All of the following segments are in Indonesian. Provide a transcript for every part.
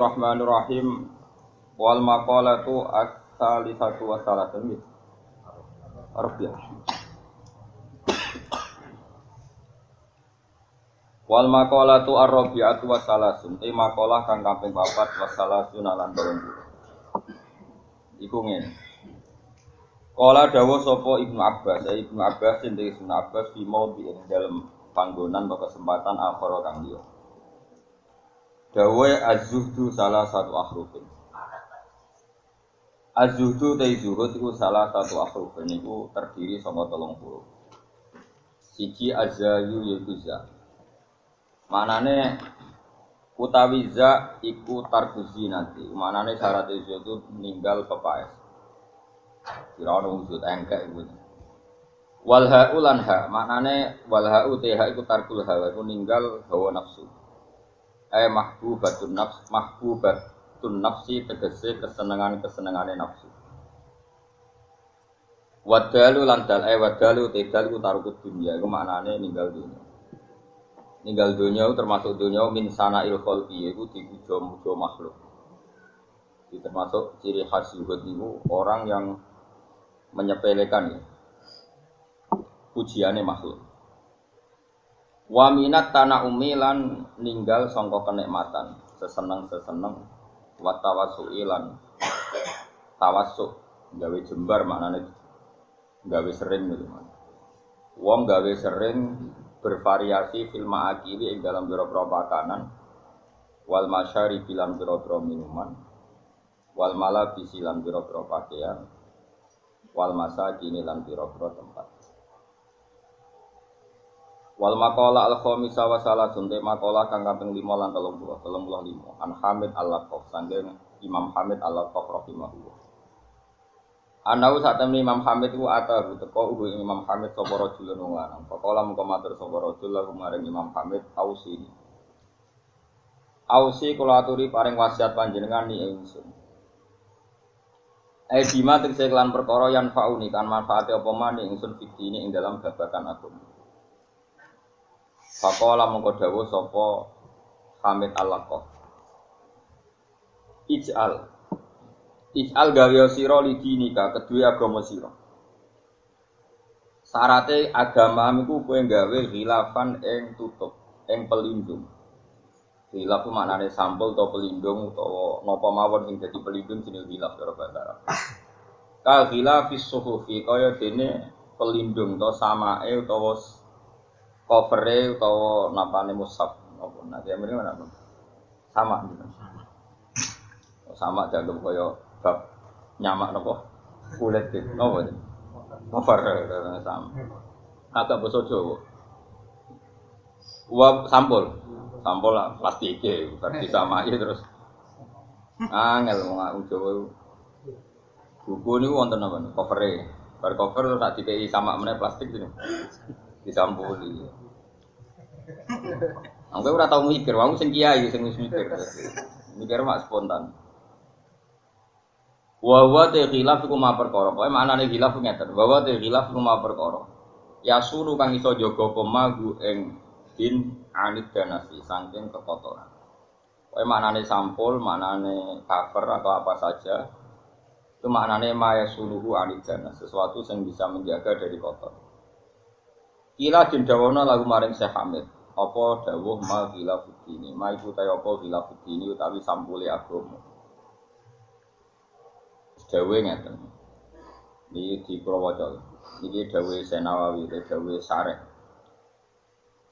Bismillahirrahmanirrahim. Wal maqalatu as-salisatu wa salatun Arabiah Wal maqalatu ar-rabi'atu wa salasun e maqalah kang kaping papat wa salasun lan 20 Iku ngene. Kala dawuh sapa Ibnu Abbas, ya Ibnu Abbas sing Ibnu Abbas fi maudhi ing dalem panggonan atau kesempatan akhara kang liya. Dawe az-zuhdu salah satu akhrufin. Az-zuhdu zuhud iku salah satu akhrufin iku terdiri saka telung huruf. Siji azayu yaiku za. Manane utawi za iku tarkuzi nanti. Manane syarat zuhud ninggal pepaes. Kira ono wujud engkek iku. Wal ha'u lan ha, maknane wal ha'u iku tarkul hawa iku ninggal hawa nafsu. Eh mahbubatun nafs, mahbubatun nafsi tegese kesenangan-kesenangane nafsu. Wadalu lan dal eh wadalu te dal iku tarukut dunya iku maknane ninggal dunya. Ninggal dunya termasuk dunya min sana il khalqi iku dipuja-muja makhluk. Itu termasuk ciri khas zuhud itu orang yang menyepelekan ya. pujiane makhluk. Wa minat tanah umilan ninggal sangka kenikmatan, seseneng-seseneng wa tawassuilan tawassuk gawe jembar maknane gawe sering gitu man. Wong gawe sering bervariasi fil ma'akili ing dalam biro-biro makanan wal masyari bilang biro-biro minuman wal mala bisilan biro-biro pakaian wal masa kini lan piro-piro tempat. Wal makola al khomisa wa salah sunte makola kang kaping lima lan telung puluh telung puluh lima. An Hamid al Laqaf sanggeng Imam Hamid al Laqaf rahimahullah. Anau saat temen Imam Hamid ku ata teko ugu Imam Hamid sapa rajul wong lanang. Pakola mengko matur sapa rajul Imam Hamid ausi. Ausi kula aturi paring wasiat panjenengan ni ingsun. Eh bima tegese kelan perkara yang fauni kan manfaate apa maneh ingsun fiti ini ing dalam babakan agama. Faqala mongko dawuh sapa Hamid Al-Laqaf. Ij'al Ij'al gawe sira lidinika kedua agama sira. Sarate agama iku kowe gawe khilafan ing tutup, ing pelindung. Hilaf itu maknanya sampul atau pelindung atau nopo mawon sing jadi pelindung jenis hilaf cara bahasa Arab. Ka hilafis suhufi kaya dene pelindung atau samae utawa covere utawa napane mushaf napa nah ya mrene mana? Sama. Gitu. Sama dianggap kaya bab nyamak napa kulit itu napa itu. Cover sama. Agak basa Jawa. Wa sampul. Sampul lah plastik berarti sama terus. Angel mau ngaku Jawa buku ini wonten apa? Nih cover bar cover terus tak dikai sama mana plastik ini disampuli Aku ora tau mikir, wong sing kiai sing wis mikir. Mikir mak spontan. Wa wa te khilaf iku ma perkara. Pokoke maknane khilaf ngeten. Wa wa te khilaf iku ma perkara. Ya suruh kang iso jaga pemagu ing din anit danasi saking kekotoran. Pokoke maknane sampul, maknane cover atau apa saja itu maknane maya anit danas, sesuatu yang bisa menjaga dari kotor. Kila jendawana lagu maring Syekh Hamid. Apa dawuh ma gila ini, ma iku ta apa gila ini utawi sampule agama. Dawe ngeten. Ini di Purwoco. Ini dawe Senawawi, dawe Sareh.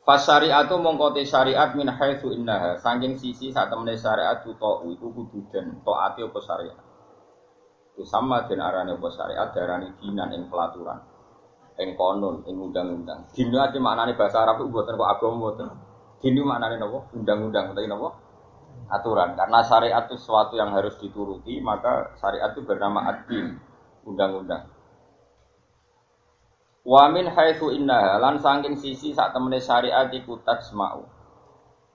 Pas syariat mongkote syariat min haitsu innaha saking sisi saat temene syariat tu to iku kudu den taati apa syariat. Itu sama den arane apa syariat darani dinan ing pelaturan. Ing konon, ing undang-undang. Dino ate maknane bahasa Arab itu mboten kok agama mboten. Dino maknane napa? Undang-undang utawi napa? Aturan. Karena syariat itu sesuatu yang harus dituruti, maka syariat itu bernama ad-din, undang-undang. Wa min haitsu innaha lan saking sisi sak temene syariat iku tajma'u.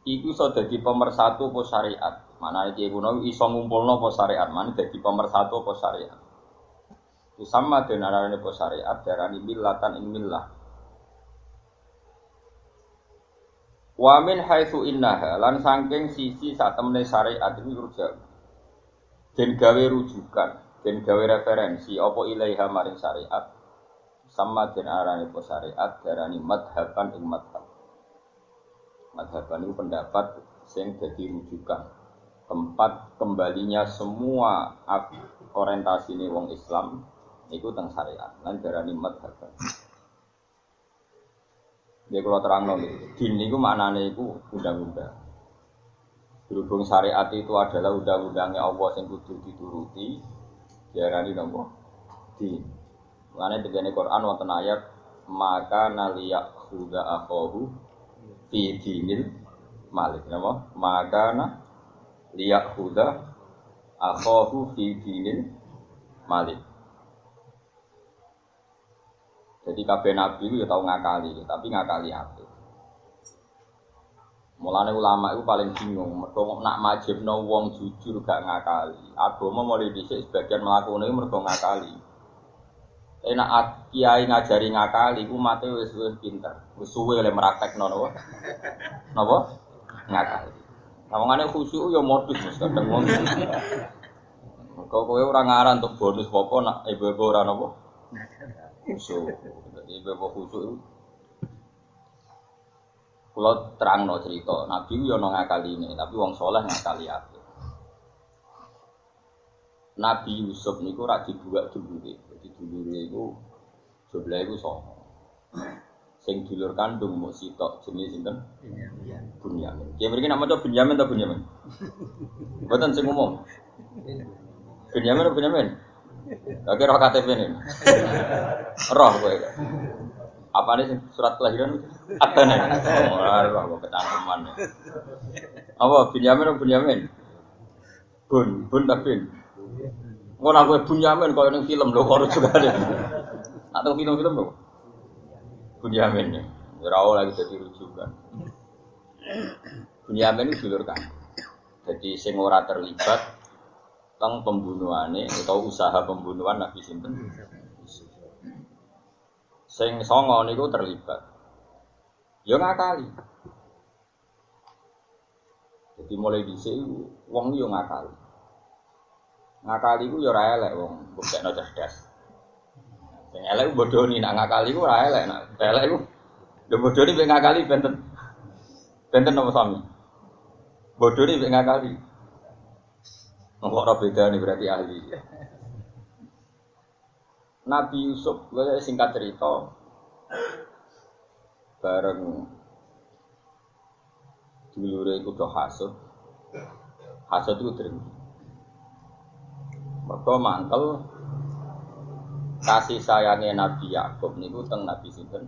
Iku iso dadi pemersatu apa syariat. Mana iki kuno iso ngumpulno apa syariat, mana dadi pemersatu apa syariat. Itu sama dengan arane apa syariat, darani millatan ing millah. Wa min haitsu innaha lan saking sisi sak syariat iki rujak. Den gawe rujukan, den gawe referensi apa ilaiha maring syariat. Sama den arane apa syariat darani madhaban ing madhab. Madhaban itu pendapat sing jadi rujukan tempat kembalinya semua orientasi ini wong Islam itu tentang syariat lan darani madhaban. Dia kalau terang nol, din itu maknanya itu undang-undang. Berhubung syariat itu adalah undang-undangnya Allah yang kudu dituruti, diarani nopo din. Makanya di Quran wonten ayat maka naliyak huda akhohu fi dinil malik. Nama maka liyak huda akhohu fi dinil malik. Jadi kabeh nabi itu ya tahu ngakali, tapi ngakali apa? Mulane ulama itu paling bingung, mergo nak majibno wong jujur gak ngakali. Agama mulai dhisik sebagian melakukan itu mergo ngakali. Enak kiai ngajari ngakali, ku mate wis wis pinter, wis suwe oleh meraktekno napa? Napa? Ngakali. Ngomongane khusyuk ya modus Mas kadang wong. Kok kowe ora ngaran untuk bonus apa nak ibu-ibu ora napa? Khusyuk. Jadi bapak khusyuk kalau terang no cerita, Nabi yo no ngakali ini, tapi wong soleh ngakali apa? Nabi Yusuf niku rak dibuat dulu jadi dulu itu sebelah itu songo. Sing dulur kandung mau sitok jenis sinten? Bunyamin. Dia berikan nama tuh Bunyamin atau Bunyamin? Bukan sing umum. Bunyamin Bunyamin? Oke roh KTP ini. Roh gue. Apa nih surat kelahiran? Apa nih? Oh, roh gue kecangkeman. Apa Bunyamin atau Bunyamin? Bun, bun tak bin. Ngono aku Bunyamin kau yang film loh, kalau juga ada. Atau film-film loh. Bunyamin ya. Rawo lagi jadi rujukan. Bunyamin itu dulur kan. Jadi sing ora terlibat tentang pembunuhane atau usaha pembunuhan Nabi sinten. Sing songo niku terlibat. Ya ngakali. Jadi mulai dhisik wong yo ngakali. Ngakali ku yo ora elek wong, buktekno cerdas. Sing elek bodoni nak ngakali ku ora elek, nak elek ku lho bodoni mek ngakali benten. Benten apa sami? Bodoni mek ngakali. Nggak orang beda nih berarti ahli. Nabi Yusuf, gue singkat cerita, bareng dulure iku do hasud. Hasud itu dreng. Mergo mantel kasih sayangnya Nabi Yakub niku teng Nabi sinten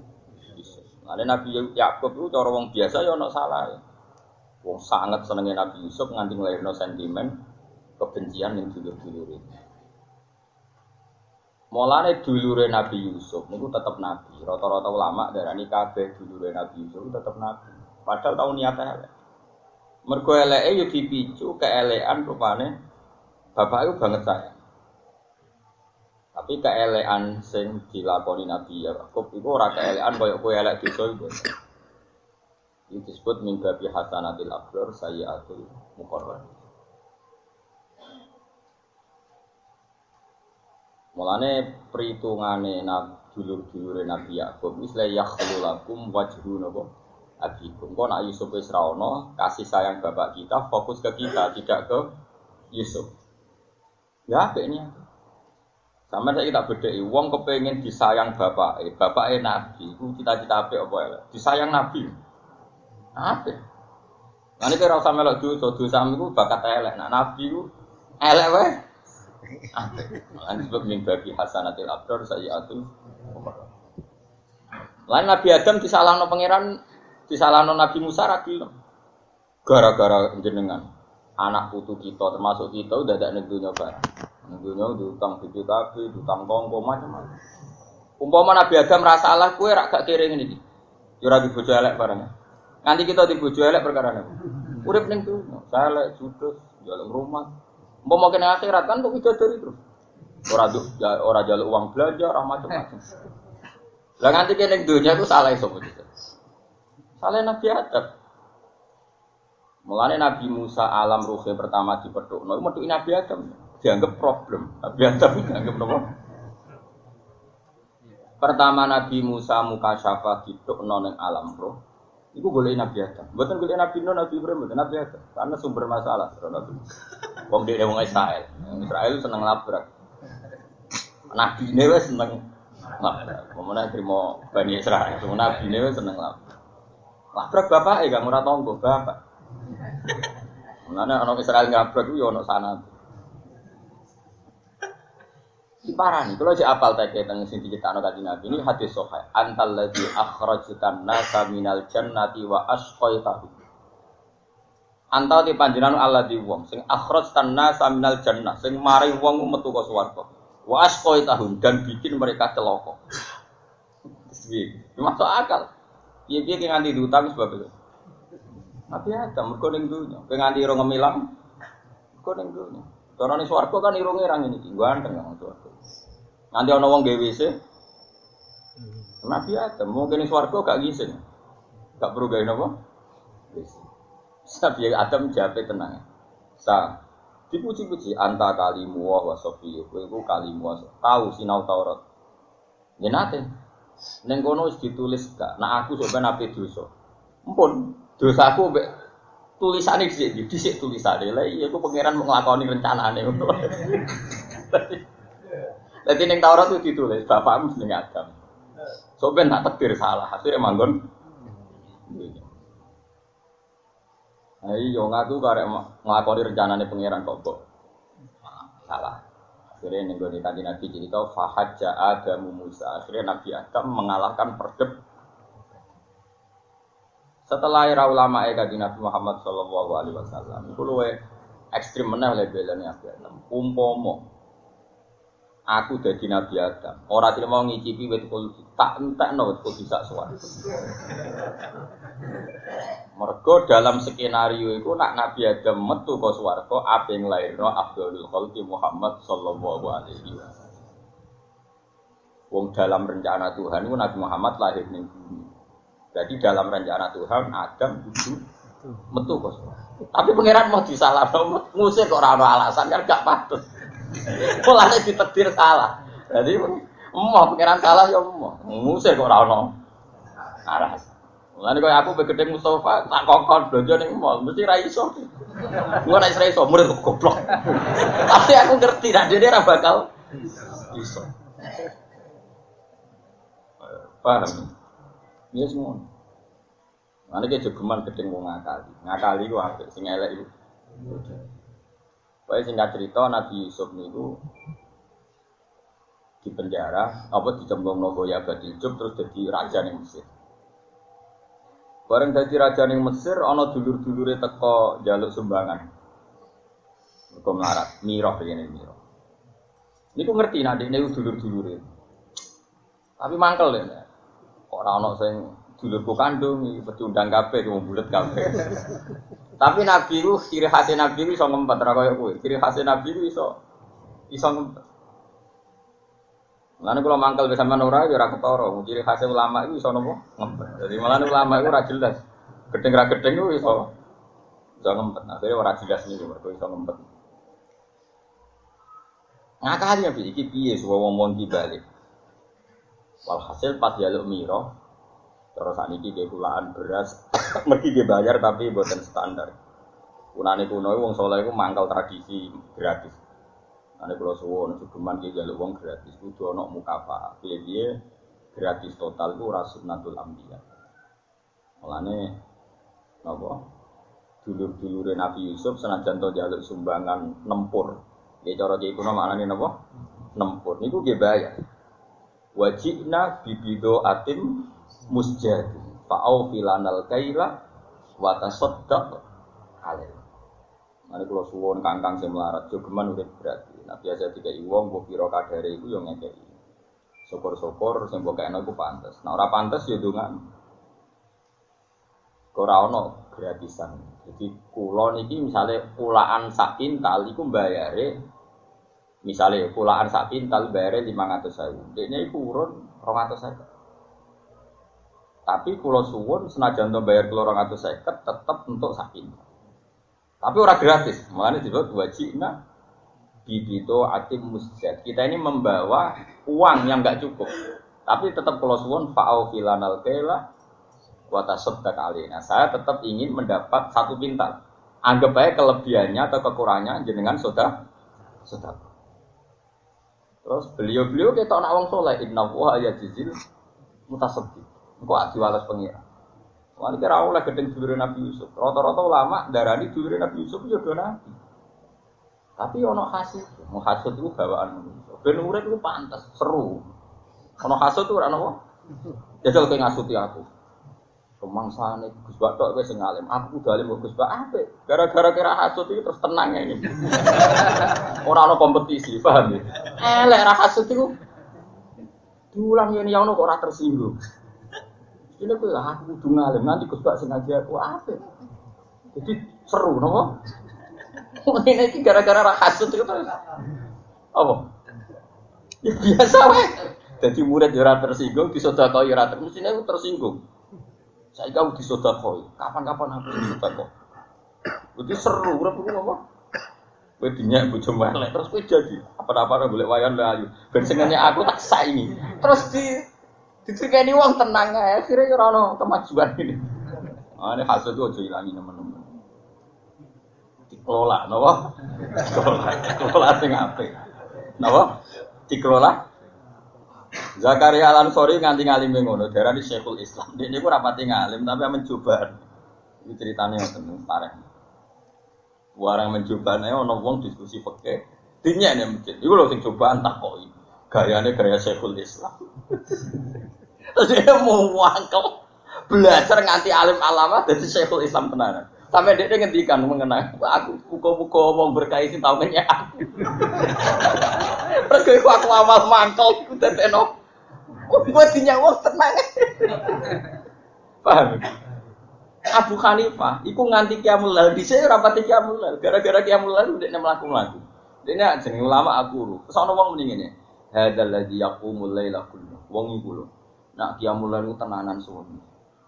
Yusuf. Nabi Yakub itu cara wong biasa ya ono salah. Wong sangat senengnya Nabi Yusuf nganti ngelahirno sentimen kebencian yang dulur-dulur ini. Mulane dulure Nabi Yusuf niku tetap nabi. Rata-rata ulama darani kabeh dulure Nabi Yusuf tetap nabi. Padahal tahu niate elek. Mergo eleke dipicu keelekan rupane bapak itu banget saya. Tapi keelekan sing dilakoni Nabi Yakub iku ora keelekan koyo kowe elek dosa iku. Ini disebut mimpi hasanatil abrar sayyatul muqarrab. Mulane perhitungane dulur-dulure Nabi Yakub wis la yakhlu lakum wajhu napa abikum. Kok nak Yusuf wis ra kasih sayang bapak kita fokus ke kita, tidak ke Yusuf. Ya ini. Sama saya kita beda, wong kepengen disayang bapak, eh, bapak eh nabi, itu cita-cita apa apa ya? Disayang nabi, apa? Nanti kira usah melok dosa, dosa itu bakat elek, nah nabi itu elek weh. Disebut min babi hasanatil abdor sayyatul Lain Nabi Adam disalahno pangeran disalahno Nabi Musa ra Gara-gara jenengan anak putu kita termasuk kita udah ada negdunya barang. Negdunya utang BPKB, utang kongko macam-macam. Umpama Nabi Adam rasa Allah kue rak gak kiring ini. Yo ora elek barangnya. Nanti kita dibojo elek perkara apa? Urip ning saya elek judes, jaluk rumah. Mau makin akhirat kan kok dari terus. Ora ya, ora jaluk uang belanja, ora macam-macam. Lah nganti kene dunia itu salah iso Salah Nabi Adam. Mulane Nabi Musa alam ruhe pertama di dipethukno, metu Nabi Adam dianggap problem. Nabi Adam dianggap apa? Pertama Nabi Musa muka syafa ditukno ning alam roh. Iku boleh Nabi Adam. Bukan boleh Nabi Nuh, Nabi Ibrahim, bukan Nabi Adam. Karena sumber masalah. Wong dia wong Israel. Israel seneng labrak. Nabi ini wes seneng labrak. Mana terima Bani Israel. Nabi ini wes seneng labrak. Labrak bapak, eh gak murah tonggo bapak. Mana orang Israel ngabrak itu ya ono sana. Diparani, kalau si apal tak tentang sing diceritakan kanjeng Nabi ini hadis sahih. Antal ladzi akhrajtan nasa minal jannati wa asqaitahu. Antau di panjenengan Allah di wong sing akhrajtan nasa minal jannah sing mari wong metu ke swarga. Wa asqaitahu dan bikin mereka celaka. Piye? Masuk akal. Piye-piye ki nganti diutang sebab itu. Tapi ada mergo ning dunya, pe nganti ora ngemilang. Mergo ning swarga kan irunge ra ngene iki, ganteng nang swarga. Nanti ono wong gawe WC. Nabi Adam mungkin swarga gak ngising. Gak perlu gawe napa? WC. Nabi Adam jape tenang. Sa dipuji-puji anta kalimu wa sofi kowe kalimu tahu sinau Taurat. Ya nate. Ning kono ditulis gak, nak aku sok ben ape dosa. Ampun, dosaku mbek tulisane dhisik dhisik tulisane. Lah iya aku pangeran mau nglakoni rencanane Dadi ning Taurat itu ditulis bapakmu jeneng Adam. So ben tak tekdir salah, akhirnya manggon. Ayo iya, ngaku karek nglakoni rencanane pangeran kok salah. Akhirnya nih gue kanji Nabi cerita Fahajja Adamu Musa. Akhirnya Nabi Adam mengalahkan perdeb. Setelah era ulama ya Nabi Muhammad Shallallahu Alaihi Wasallam. Itu luwe ekstrim mana oleh belanya Nabi Adam. Umpomo aku jadi Nabi Adam. Orang tidak mau ngicipi wet kulti. Tak entek no wet kulti sak Mergo dalam skenario itu nak Nabi Adam metu ke swarga ape nglairno Abdul Khalqi Muhammad sallallahu alaihi wasallam. Wong dalam rencana Tuhan itu Nabi Muhammad lahir ning bumi. Jadi dalam rencana Tuhan Adam itu metu ke. Tapi pangeran mau disalahno ngusir kok ora alasan kan gak patut. Mulane ditekdir salah. Jadi mau pangeran salah ya mau ngusir kok ora ono alasan. Mulane kaya aku begede Mustafa tak kokon belanja ning mall mesti ra iso. Gua nek ra iso murid goblok. Tapi aku ngerti nek dene ra bakal iso. Paham? Iya semua. Mana kayak jogeman ngakali, ngakali ku apik, sing elek. Pokoknya singkat cerita Nabi Yusuf niku di penjara, apa dicemplung nopo ya badil terus jadi raja ning Mesir. Bareng dadi raja ning Mesir ana dulur-dulure teko jaluk sumbangan. Mergo melarat, miroh begini miroh. Niku ngerti nek nah, niku dulur-dulure. Tapi mangkel ya. Ora ana sing dulurku kandung pecundang kabeh wong bulet kabeh. Tapi Nabi ku ciri khas Nabi ku iso ngempet ra koyo kowe. Ciri khas Nabi ku iso iso ngempet. Lalu kalau mangkal bisa ora ya ora ketara. Ciri khas ulama itu iso nopo? Ngempet. Jadi malah ulama itu ora jelas. Gedeng ra gedeng itu iso iso ngempet. Akhirnya ora jelas nih mergo iso ngempet. Ngakali ya iki piye suwe wong di balik. Walhasil pas jaluk miro, terus saat ini dia beras, mergi dia bayar tapi buatan standar. Kunane kuno wong soleh itu mangkal tradisi gratis. Ane kalau suwon sugeman ki jaluk wong gratis kudu ana mukafa. Piye gratis total ku ora sunnatul anbiya. Mulane napa? Dulur-dulure Nabi Yusuf senajan to jaluk sumbangan nempur. Ya cara ki kuno maknane napa? Nempur niku nggih bayar. Wajibna bibido atim musjad. Fa'au filanal kaila wa tasaddaq alaih. Mane kula suwon kangkang sing melarat jogeman udah berarti. Nah biasa tiga iwong mbok pira kadare iku yo ngekeki. Syukur-syukur sing mbok kene iku pantes. Nah ora pantes ya dongan. Ora ono gratisan. Jadi kulo niki misalnya pulaan sak pintal iku bayare misalnya pulaan sak pintal bayare 500.000. Dene iku urun 200.000. Tapi kulo suwun senajan to bayar kulo 250 tetep untuk sak pintal. Tapi ora gratis, makanya disebut wajibna bibito atim musjad. Kita ini membawa uang yang nggak cukup. Tapi tetap kalau suwon fa'au filanal wata kali. Nah, saya tetap ingin mendapat satu pintal. Anggap aja kelebihannya atau kekurangannya jenengan sudah sudah. Terus beliau-beliau kita nak wong soleh inna wa ya jizil mutasaddi. Engko adi walas pengira. Wani kira oleh gedeng dulure Nabi Yusuf. Rata-rata ulama darani dulure Nabi Yusuf ya do nabi. Tapi ono hasil, mau hasil itu bawaan manusia. Ben urip itu pantas, seru. Ono hasil itu ora ono. Jajal kowe ngasuti aku. Kemangsane Gus Bak tok wis ngalim. Aku udah alim Gus Bak apik. Gara-gara kira hasud itu terus tenang ini. Ora ono kompetisi, paham ya? Elek ra hasud itu. Diulang ini yang kok ora tersinggung. Ini kowe aku kudu ngalim nanti Gus Bak sing ngaji aku apik. Jadi seru nopo? Ini iki gara-gara ra hasud itu. Apa? Ya biasa wae. Jadi murid ya ora tersinggung, disodakoi ora tersinggung, aku tersinggung. Saya kau disodakoi, kapan-kapan aku disodakoi. Jadi seru, urip iku apa? Kowe dinyak bojo melek terus kowe jadi apa-apa boleh wayan layu. Ben aku tak saingi. Terus di ditrikeni wong tenang akhirnya ora ono kemajuan ini. Ah, ini hasil itu aja ilangi teman-teman dikelola, napa? Dikelola, dikelola sing apik. Napa? Dikelola. Zakaria Al Ansori nganti ngalime ngono, darani Syekhul Islam. Dia niku rapati ngalim tapi mencoba. Ceritanya ngoten parah. Warang mencobane ono wong diskusi fikih. Dinya nih mungkin. Iku lho sing. Gayane gaya Syekhul Islam. Terus dia mau wangkel belajar nganti alim alama dari Syekhul Islam tenanan. Sampai dia ngendikan mengenai aku buka-buka omong berkait sih tahu nanya aku. Terus aku aku amal mangkal aku teteno. Gue dinyawa tenang. Paham? Abu Hanifah, iku nganti kiamul lal, di sini rapati kiamul lal, gara-gara kiamul lal melaku melaku. Dia jeneng ulama aku lu, soalnya wong mendingin ya. Hadal lagi aku mulai laku, wong ibu lu. Nak kiamul lal tenanan semua.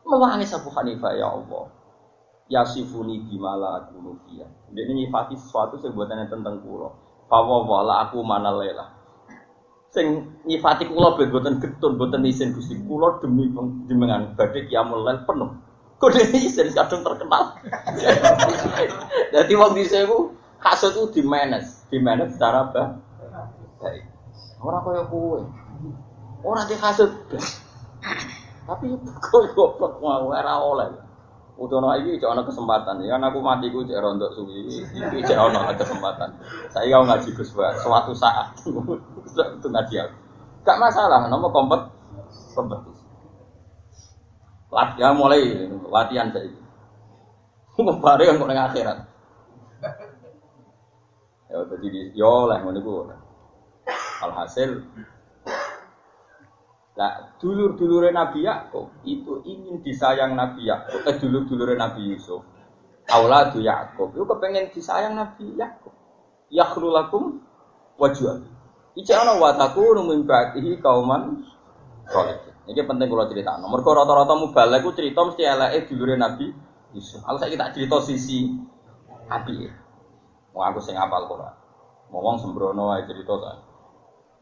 Mewangis Abu Hanifah ya Allah yasifuni bimala aku nufia. Dia nyifati sesuatu sebuatannya tentang kulo. Fawa wala aku mana lela. Sing nyifati kulo begotan getun, begotan isin gusti kulo demi jenengan badai kiamul lail penuh. Kode isin kadang terkenal. Jadi waktu itu kasut itu di manage, di manage secara baik. Orang kaya kue, orang di kasut. Tapi kok goblok mau era oleh. Utono iki cek kesempatan. Ya kan aku mati ku cek rontok suwi. Iki cek ana kesempatan. Saya kau ngaji Gus suatu saat itu ngaji aku. Gak masalah, nomor kompet kompetisi. Latihan mulai latihan saya yang kok akhirat. Ya jadi yo lah ngono. Alhasil Nah, dulur-dulure Nabi Yakub itu ingin disayang Nabi Yakub, eh dulur-dulure Nabi Yusuf. Auladu Yakub itu kepengen disayang Nabi Yakub. Yakhrulakum wajah. Iki ana wa takunu min kauman salih. Ini penting kalau cerita. Nomor kau rata-rata mubalek ku cerita mesti eleke dulure Nabi Yusuf. Aku saya tak cerita sisi Nabi. Mau aku sing apal. Mau wong sembrono ae cerita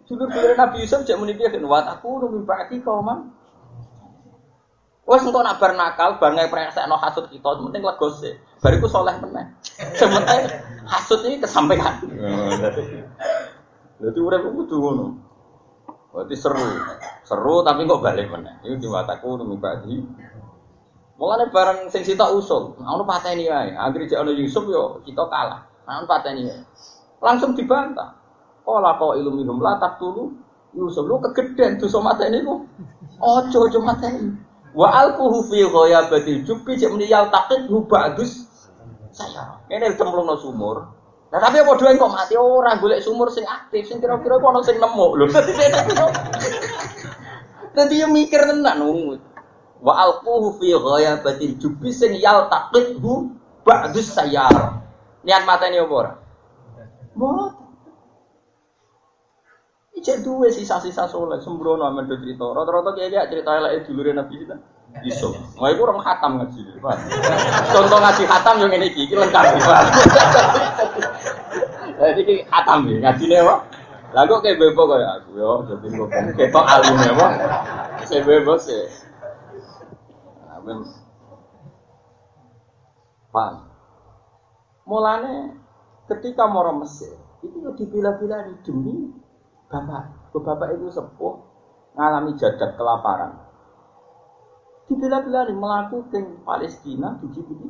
ta. Dulur-dulur Nabi Yusuf cek muni piye wat aku nunggu berarti kau man. Wes engko nak bar nakal, bar ngepresekno hasud kita, penting legos sih. Bariku soleh meneh. Sementing hasud ini kesampaian. Jadi urip kudu ngono. Berarti seru. Seru tapi kok balik meneh. Iku diwataku nunggu berarti. Mulane barang sing sita usul, ono pateni wae. Anggere jek ono Yusuf yo kita kalah. Ono pateni wae. Langsung dibantah. Kala kau ilmu minum latak dulu. Yusuf lu kegedean tuh sama ini ku. Ojo ojo ini. Wa alquhu fi ghayabatil jubbi cek muni yal taqid hu bagus. Saya. Ini cemplung no sumur. Nah tapi apa doain kok mati orang golek sumur sing aktif sing kira-kira kok ono sing nemu lho. Dadi dia mikir tenan Wa alquhu fi ghayabatil jubbi sing yaltaqidhu ba'dus sayyar. Niat mateni apa ora? Mboten. Ijek duwe sisa-sisa soleh sembrono amen do cerita. Rata-rata kiai cerita eleke dulure Nabi kita. Iso. Wah iku orang khatam ngaji. Contoh ngaji khatam yang ini iki lengkap. Jadi iki khatam iki ngajine apa? Lah kok kayak bebo kayak aku yo jadi kok ketok alim apa? Saya bebo sih. Amin. Paham? Mulane ketika mau Mesir, itu dibila-bila demi bapak, bapak itu sepuh ngalami jadat kelaparan. Dibela-bela melaku ke Palestina, di Djibouti,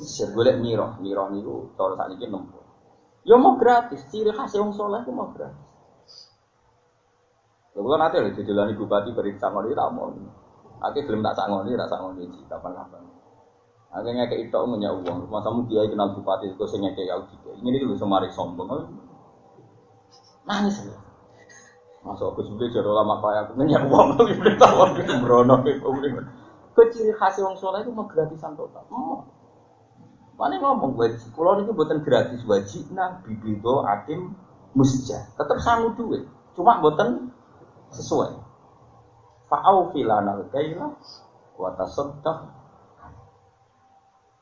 Mesir, boleh miro, miro niku cara saat ini nempuh. Ya mau gratis, ciri khas yang soleh itu mau gratis. Lalu nanti ada dijelani bupati beri sangon itu tak mau. Nanti belum tak sangon ini, tak ini, kapan-kapan. Akhirnya kayak itu punya uang, masa mau dia kenal bupati itu saya kayak juga. Ini dulu semari sombong, nangis ya. Masuk aku sebagai jodoh lama kaya aku nanya uang lagi bertahun itu merono itu. Keciri khas wong soleh itu mau gratisan total. Mana ngomong wajib, kalau ini buatan gratis wajib nah bibido atim musja. Tetap sanggup duit, cuma buatan sesuai. Fa'au filana kaila wa tasaddaq.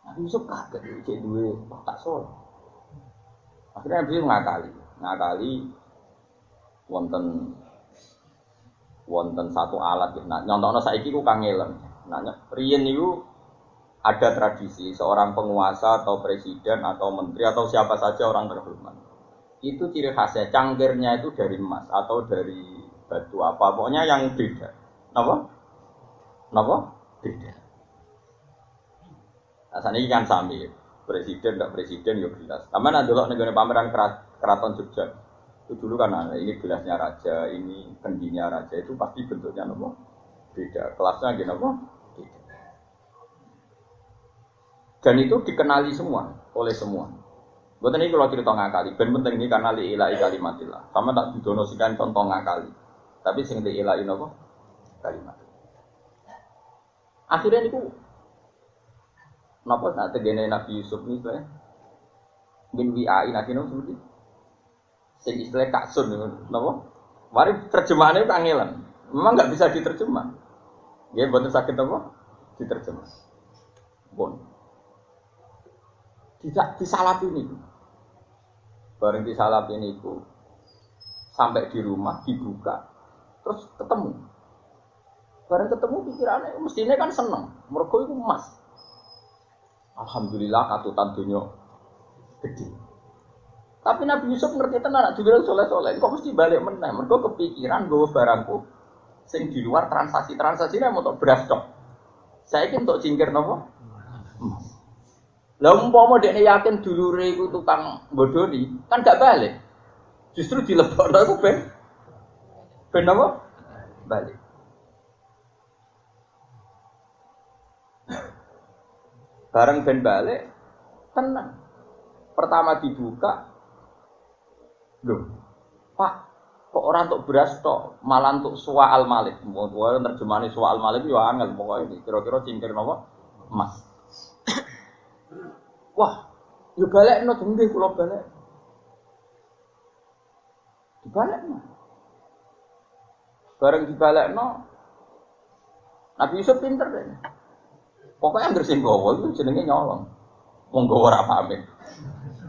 Nah, Yusuf kaget, cek duit, tak soleh. Akhirnya dia ngakali, ngakali wonten wonten satu alat nah nyontokno saiki ku kangelan nah riyen niku ada tradisi seorang penguasa atau presiden atau menteri atau siapa saja orang terhormat. Itu ciri khasnya cangkirnya itu dari emas atau dari batu apa. Pokoknya yang beda. Apa apa beda. Nah ini kan sami presiden tidak presiden ya jelas. Nanti dulu negara pameran keraton Jogja itu dulu kan ada ini gelasnya raja, ini kendinya raja itu pasti bentuknya nopo beda, kelasnya gini nopo. Dan itu dikenali semua oleh semua. Buat ini kalau cerita ngakali, ben penting ini karena li ilahi kalimatillah. Sama tak didonosikan contoh ngakali. Tapi sing li ilahi nopo kalimat. Akhirnya itu Napa saat tegene Nabi Yusuf ini sebenarnya bin wi'ai nabi nopo seperti sing istilah kaksun napa? Mari terjemahannya kangelan. Memang nggak bisa diterjemah. Ya, buatan sakit apa? Diterjemah. Bon. Tidak disalap ini. Bareng disalap ini itu sampai di rumah dibuka terus ketemu. Bareng ketemu pikirannya mestinya kan seneng. Mereka itu emas. Alhamdulillah katutan dunia gede. Tapi Nabi Yusuf ngerti tenan juga soleh-soleh. Kok mesti balik meneh? Mereka kepikiran gue barangku sing di luar transaksi-transaksi ini untuk beras dok. Saya ingin untuk cingkir nopo. Lah umpama dekne yakin dulure iku tukang bodoni, kan gak balik. Justru dilebokno iku ben ben apa? Balik. Bareng ben balik, tenang. Pertama dibuka, Loh, Pak, kok orang untuk beras tok, malah untuk suwa al malik. Mau terjemahan suwa al malik ya angel pokoknya ini. Kira-kira cingkir nopo emas. Wah, ya balik no tinggi kalau balik. Dibalik no. Bareng dibalik no. Nabi Yusuf pinter deh. Pokoknya yang sing itu jenenge nyolong. Wong gawa ora pamit.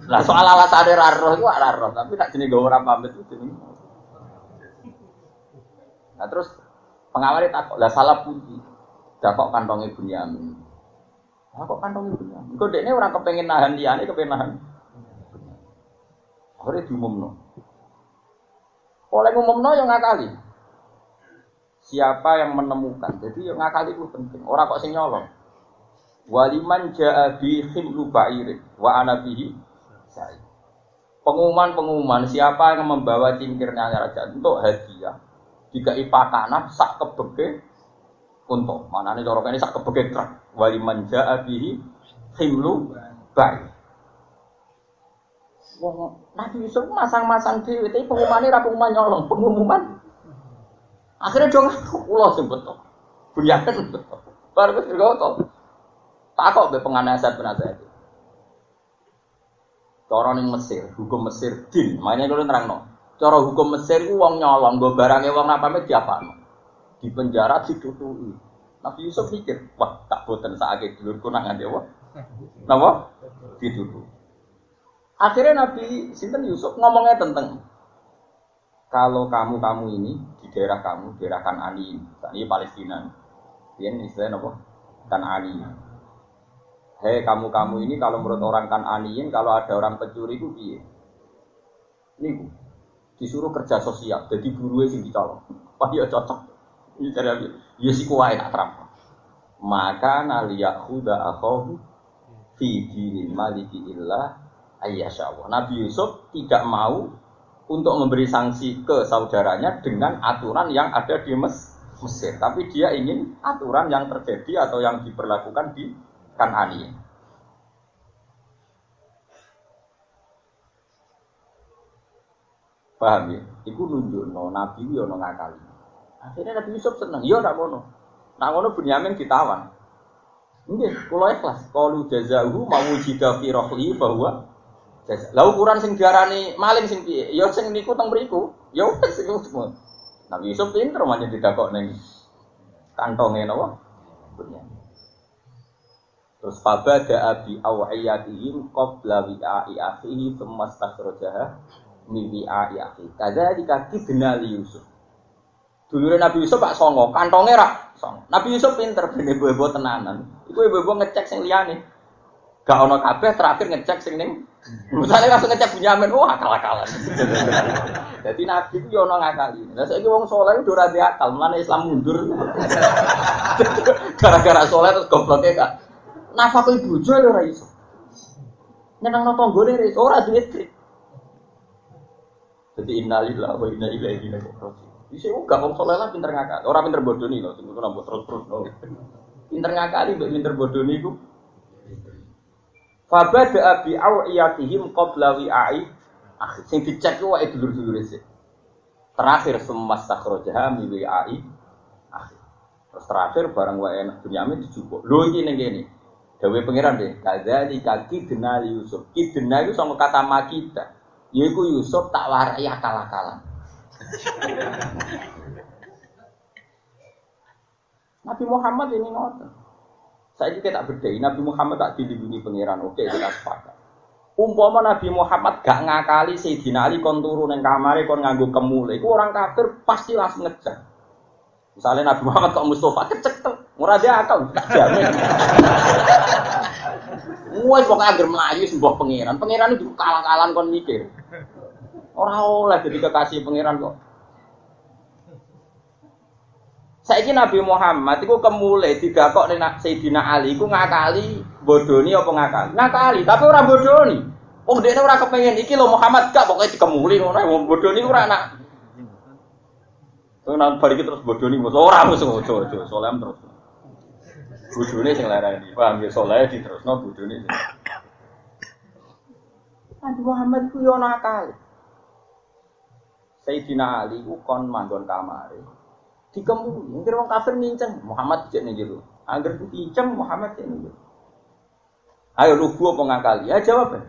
Lah soal alasan ada raro itu raro, tapi tak jenis gue orang pamit itu jenis. Nah terus pengawalnya takut, lah salah puji. Dah kok kantongnya Bunyamin. Lah kok kantongnya Bunyamin? Kok ini orang kepengen nahan dia, ini kepengen nahan. Akhirnya diumumno. Oleh umumno yang ngakali. Siapa yang menemukan? Jadi yang ngakali itu penting. Orang kok sing nyolong. Waliman ja'a bi khimlu wa ana bihi Pengumuman-pengumuman siapa yang membawa cingkirnya raja untuk hadiah jika ipakanan sak kebeke untuk mana nih corok ini sak kebeke truk wali manja abihi himlu baik. Wong Nabi Yusuf masang-masang di tapi pengumuman ini pengumuman nyolong pengumuman. Akhirnya dong ulo sing betul, bunyakan betul. Baru bergoto. Takok be penasihat. Cara ning Mesir, hukum Mesir din. Makanya kalau nerangno. Cara hukum Mesir ku wong nyolong, nggo barange wong apa diapano. Di penjara ditutui. Nabi Yusuf mikir, wah tak boten sakit dulurku nang ngene apa? Napa? Ditutup. Akhirnya Nabi Sinten Yusuf ngomongnya tentang kalau kamu kamu ini di daerah kamu daerah Kanani ini Palestina ini istilahnya apa Kanani Hei kamu kamu ini kalau menurut orang Kananiin kalau ada orang pencuri itu ini bu disuruh kerja sosial jadi guru sing dicolong. Wah ya cocok. Ini cara ya si kuai tak terang. Maka naliyahuda akhohu fi dinil maliki illah Allah. Nabi Yusuf tidak mau untuk memberi sanksi ke saudaranya dengan aturan yang ada di Mesir. Tapi dia ingin aturan yang terjadi atau yang diperlakukan di Kanani. Paham ya? Iku nunjuk no Nabi yo no ngakali. Akhirnya Nabi Yusuf seneng, yo nak mono. Nak mono Bunyamin ditawan. Nggih, kula ikhlas. Qalu jazahu mawujida fi rohli bahwa lah ukuran sing diarani maling sing piye? Ya sing niku teng mriku. Ya wis semua. Nabi Yusuf pinter manja didakok ning kantonge napa? Terus fabada abi awiyatihim qabla wi'a'i akhihi thumma stakhrajaha min wi'a'i akhihi. Kadzalika kidna li Yusuf. Dulu Nabi Yusuf Pak Songo, kantongnya rak Songo. Nabi Yusuf pinter ben ibu-ibu tenanan. Iku ibu-ibu ngecek sing liyane. Gak ono kabeh terakhir ngecek sing ning Misalnya langsung ngecek Bunyamin, wah akal-akalan. Jadi Nabi itu yono ngakali. Nah saya wong soleh itu udah akal, mana Islam mundur. Gara-gara soleh terus gobloknya kak. Nafkah ibu jual ya iso. Nyenang nonton gue nih, ora duit Jadi innalillah wa inna ilaihi raji'un. Bisa juga wong soleh lah pinter ngakal. Orang pinter bodoh nih loh, sing nambah terus-terus. Pinter ngakali, pinter bodoh nih Fabada bi awiyatihim qabla wi'ai akhir. Sing dicek ku wae dulur-dulur sih. Terakhir semua sakhrojaha mi wi'ai akhir. Terus terakhir barang wae enak Bunyamin dijupuk. Lho iki ning kene. Dawe pangeran deh. Kadzali kaki denal Yusuf. Ki denal itu sama kata makita. Yaiku Yusuf tak warai akal-akalan. Nabi Muhammad ini ngotot. Saya juga tak beda. Nabi Muhammad tak dilindungi pangeran. Oke, kita sepakat. Umpama Nabi Muhammad gak ngakali Sayyidina Ali kon turu ning kamare kon nganggo kemule. Iku orang kafir pasti langsung ngejar. Misalnya Nabi Muhammad kok Mustafa kecek tuh, murah dia akal, gak jamin. Wes pokoke anggere mlayu sembah pangeran. Pangeran itu kalah-kalan kon mikir. Ora oleh jadi kekasih pangeran kok. Saiki Nabi Muhammad iku kemule digakok ning Sayyidina Ali iku ngakali bodoni apa ngakali? Ngakali, tapi ora bodoni. Oh, dekne ora kepengen iki lho Muhammad gak pokoke dikemuli ngono wong bodoni ora anak. Nang balik terus bodoni mos ora mos ojo ojo solem terus. Bodone sing larani, paham ya soleh diterusno bodone. Nabi Muhammad ku yo nakal. Sayyidina Ali ku kon manggon kamare. Mungkin orang kafir nincang Muhammad cek nih gitu. Agar nincang Muhammad cek nih gitu. Ayo lu gua pengakali, ya jawab.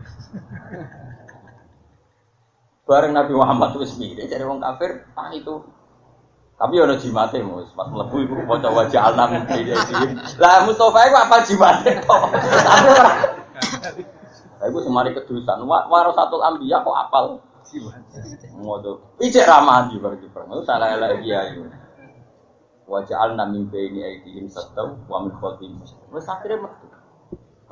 Bareng Nabi Muhammad wis mirip jadi orang kafir, ah itu tapi ono jimate mus, pas mlebu iku maca wajah alam iki. Lah Mustofa iku apa jimate kok. Ora. Lah iku semari kedusan, satu ambiya kok apal. Ngodo. Ijek ramah di bagi perang. Salah ya. Wajah al min baini aidihim sattau wa min khalfihim Wes akhire metu.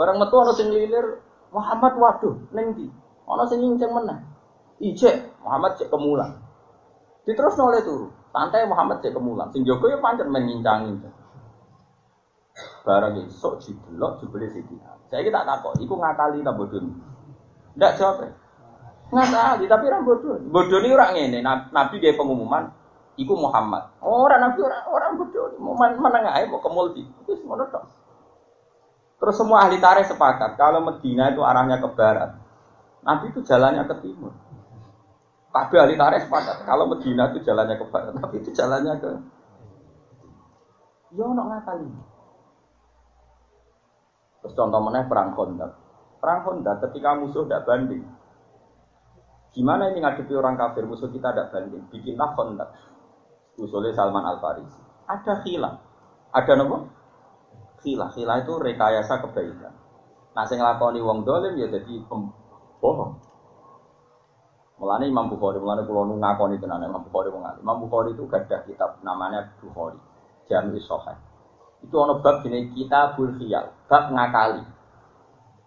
Barang metu ana sing lilir, Muhammad waduh ning ndi? Ana sing nyinceng meneh. Ijek Muhammad cek kemulan. Diterus oleh turu. Santai Muhammad cek kemulan. Sing jaga ya pancen menyincang-nyincang. Barang esuk didelok jebule Siti. Saya kita takok, iku ngakali ta bodoni? Ndak jawab. Ngakali tapi ra bodoni. Bodoni ora ngene, Nabi dia pengumuman, Iku Muhammad. Orang Nabi orang orang bodoh. Mau mana nggak mau ke multi. Itu semua tok. Terus semua ahli tarikh sepakat kalau Medina itu arahnya ke barat. Nabi itu jalannya ke timur. Tapi ahli tarikh sepakat kalau Medina itu jalannya ke barat, tapi itu jalannya ke Ya ono ngakali. Terus contoh mana perang Honda. Perang Honda ketika musuh tidak banding. Gimana ini ngadepi orang kafir musuh kita tidak banding? Bikinlah Honda. Usulnya Salman Al Farisi. Ada khilah. Ada nopo? Khilah. Khilah itu rekayasa kebaikan. Nah, saya ngelakoni wong dolim ya jadi pembohong. Mulane Imam Bukhari, mulane kula nu ngakoni tenan Imam Bukhari wong. Imam Bukhari itu gadah kitab namanya Bukhari, Jami Sahih. Itu ono bab jenenge Kitabul Khiyal, bab ngakali.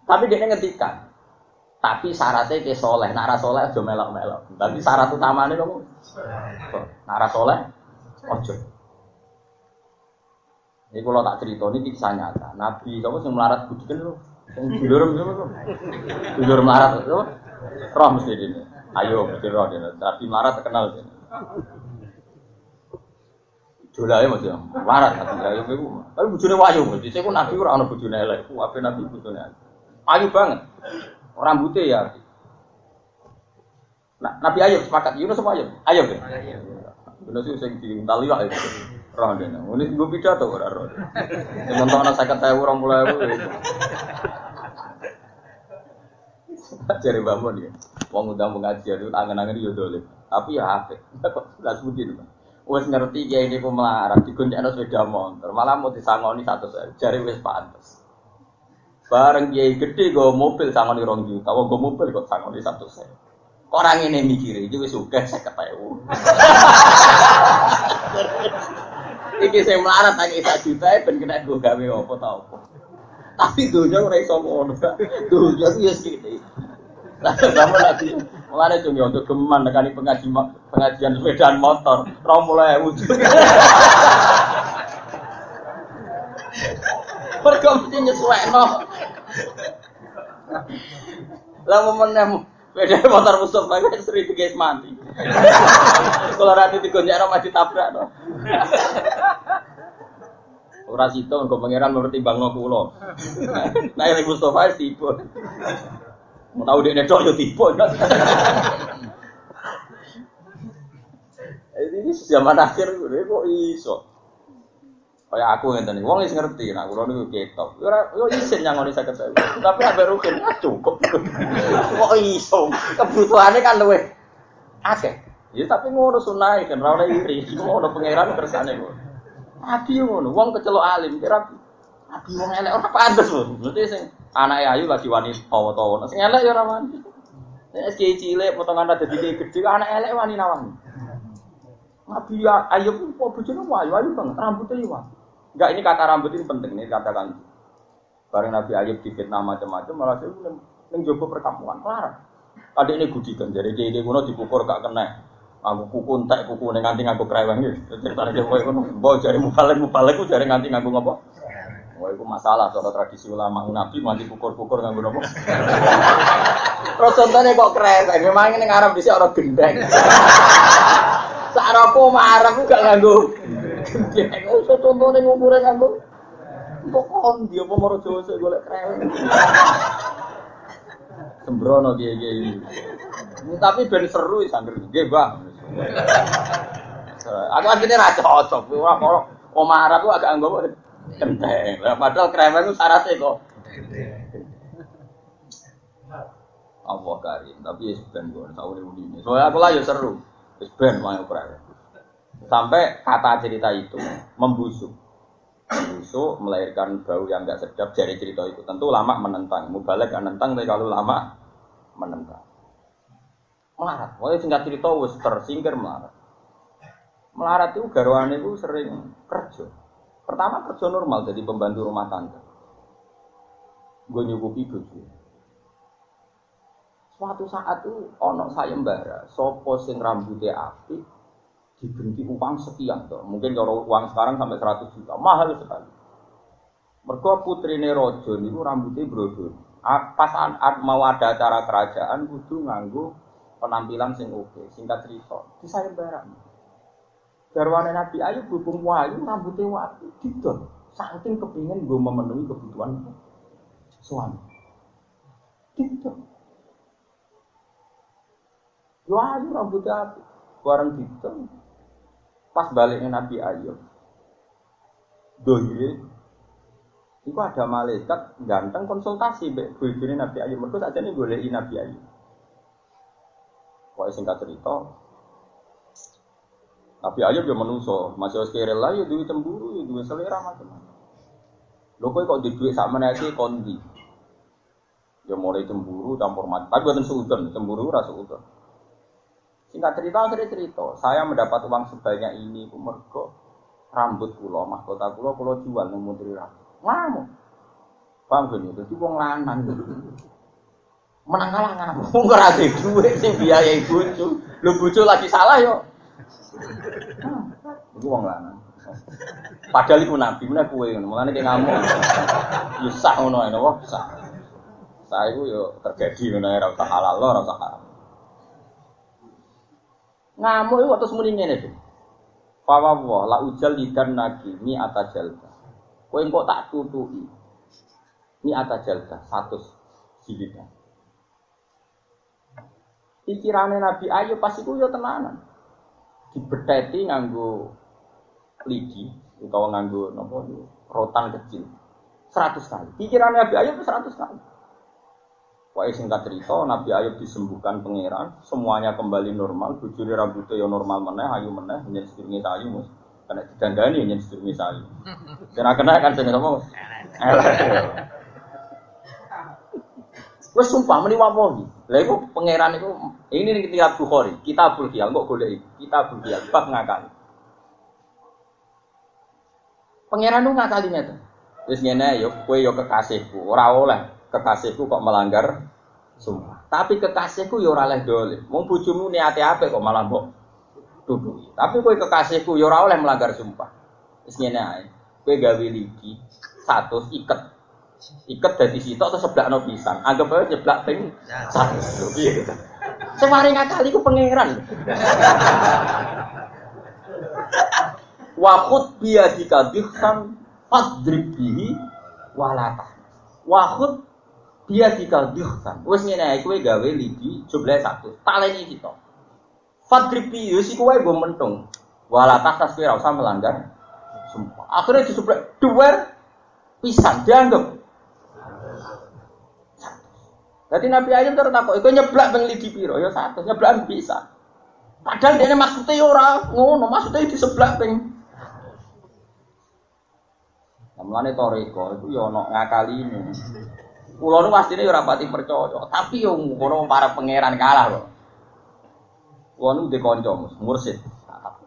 Tapi dia ngetikan, tapi syaratnya ke soleh, nara soleh aja melok-melok. Tapi syarat utamanya kamu, nara soleh, ojo. Ini kalau tak cerita ini kisah nyata. Nabi kamu yang melarat budi kan lu, yang dulur dulur melarat, roh mesti ini. Ayo, mesti roh dia. Tapi marah terkenal dia. Ya mas ya, marah tapi ayo ibu. Tapi bujune wayu, di saya pun nabi orang ono bujune elek. Nabi bujune ayu banget. Rambutnya ya. Nah, Nabi Ayub sepakat, Yunus sama Ayub? Ayub ya? Yunus itu yang diintali lah itu. Roh dia, ini gue pidato orang roh. Sementara saya kata orang mulai Jari bangun ya. Wong udah mengajar itu angen-angen yo dolim. Tapi ya apik. Enggak sebutin. Wes ngerti ya ini pemelarat digoncengno sepeda motor. Malah mau disangoni satu. Jari wis pantes. Bareng kiai gede go mobil sangoni rong juta. Wong go mobil kok sangoni satu saya. Orang ini mikir itu wis suka saya. Iki saya melarat tak satu juta ben kena gue gawe apa tau apa. Tapi dunia ora iso ngono. Dunia ku ya segini. Sama lagi. Mulane cung yo untuk geman nekani pengaji pengajian sepedaan motor, 20.000. Mergo mesti nyesuekno. Lah momennya Beda motor musuh lagi sering guys mati. Kalau nanti digonjak mati tabrak no. Ora sito engko pangeran mempertimbangno kula. Nah, yang Mustofa tipu. Mau tahu dia nedok yo tipu. Ini zaman akhir kok iso. Kayak aku ngeten iki, wong wis ngerti nek kula niku ketok. Ora yo isin nyangoni 50.000. Tapi ambek rukin cukup. Kok iso? Kebutuhane kan luwe akeh. Ya tapi ngono sunah kan ora oleh iri. Ngono pangeran kersane kok. Nabi ngono, wong kecelok alim, kira Nabi wong elek ora pantes lho. Berarti sing anake ayu lagi wani tawa-tawa. Sing elek ya ora wani. Kiai cilik potongan ada dadi gede, anak elek wani nawang. Nabi ya ayu kok bojone ayu ayu banget, rambutnya ya Enggak ini kata rambut ini penting nih katakan. Bareng Nabi Ayub difitnah macam-macam malah saya ning jopo perkampungan kelar. Tadi ini gudikan jadi dia kuno dipukul gak kena. Aku kuku entek kuku ning nganti nganggo kreweng iki. Ceritane kowe ngono. Mbok jare mubalik mubalik ku jare nganti nganggo apa? Wah, itu masalah soal tradisi ulama Nabi mati pukul-pukul nganggo apa? Terus contohnya kok kreweng, memang ini ngarep dhisik ora gendeng. Sarapo marah ku gak nganggo gendeng. Iso contohnya ngumure nganggo Kok kondi apa moro Jawa sik golek kreweng. Sembrono kiye-kiye. Tapi ben seru sangger nggih, Bang. Aku akhirnya ra cocok. Ora kok omah Arab agak anggo kenteng. Padahal kremen itu syaratnya kok. Allah karim, tapi ya ben gue tahu nih ini. Soalnya aku lah ya seru, ben mau kremen. Sampai kata cerita itu membusuk, membusuk melahirkan bau yang enggak sedap dari cerita itu. Tentu lama menentang, mubalek menentang, tapi kalau lama menentang melarat. Pokoknya singkat cerita wis tersingkir melarat. Melarat itu garwane itu sering kerja. Pertama kerja normal jadi pembantu rumah tangga. Gue nyukupi bojo. Suatu saat itu ono sayembara, sopo sing rambutnya api diberi uang sekian tuh. Mungkin kalau uang sekarang sampai 100 juta, mahal sekali. Putri rojo niku rambutnya brodol. Pas mau ada acara kerajaan kudu nganggu penampilan sing oke, singkat cerita, di saya barang. Garwane Nabi Ayub hubung wayu rambutnya wayu gitu. Saking kepingin gue memenuhi kebutuhan suami. Gitu. Wayu rambutnya api. Barang gitu. Pas baliknya Nabi Ayub. Dohire Iku ada malaikat ganteng konsultasi bojone Nabi Ayub. Mergo sakjane goleki Nabi Ayub. Kok singkat cerita, Nabi Ayub ya menungso, masih harus kira lah ya duit cemburu, ya duit selera macam-macam. Lho kok di duit sak meneki kondi. Ya mulai cemburu campur mati. Tapi buatan seudon, cemburu rasa seudon. Singkat cerita akhirnya cerita, saya mendapat uang sebanyak ini mergo rambut pulau, mahkota pulau, pulau jual ning Menteri Rambut ngamuk. Paham gini, jadi wong lanang menang kalah ngamuk. Wong ora ada duit sing biayai bojo. Lu bojo lagi salah yo. Iku wong lanang. Padahal iku nabi, mana kue ngono. Mulane ki ngamuk. Yo sah ngono ae napa? Sah iku yo terjadi ngono ora usah halal, ora usah haram. Ngamuk iku terus muni ngene to. Fawawa la ujal lidan nagi mi atajalta. Kowe kok tak tutuki. Jalda, satu jilidan. Pikirannya Nabi Ayub pas itu ya tenanan. Dibeteti nganggo lidi atau nganggo nopo rotan kecil. Seratus kali. Pikirannya Nabi Ayub itu seratus kali. Wah singkat cerita, Nabi Ayub disembuhkan pangeran, semuanya kembali normal, bujuri rambutnya ya normal meneh, ayu meneh, menjadi sedurunge ayu mus. Karena didandani yang sedurunge misalnya. Kena kena kan sing apa? Wes sumpah meni wapo Lah iku pangeran iku ini ning kitab Bukhari, Kitabul Khiyal kok golek Kitabul Khiyal bab ngakali. Pangeran lu ngakali ngeten. Wis ngene yo kowe yo kekasihku, ora oleh kekasihku kok melanggar sumpah. Tapi kekasihku yo ora oleh dolim. Wong bojomu niate apik kok malah mbok tuduh. Tapi kowe kekasihku yo ora oleh melanggar sumpah. Wis ngene ae. Kowe gawe ligi satu iket iket dari situ atau sebelah no pisang anggap aja sebelah ping satu. Gitu saya mari ngakali ku pangeran. Wakut biadika dihsan fadrib bihi walata. Wakut biadika dihsan wes ngene kowe gawe ligi jumlah satu. Taleni kita. Fadrib bihi iku wae go mentung. Walata tas kowe usah melanggar. Sumpah. Akhirnya disuplek dua pisang dianggap jadi Nabi Ayub terus takut, itu nyeblak bang lidi piro, ya satu, nyeblak bisa. Padahal dia maksudnya ya orang ngono, maksudnya di sebelah bang. Namanya toriko itu ya ono ngakali ini. Pulau nu pasti ini rapati percaya, tapi yang ngono para pangeran kalah loh. Pulau nu dikonco mursid,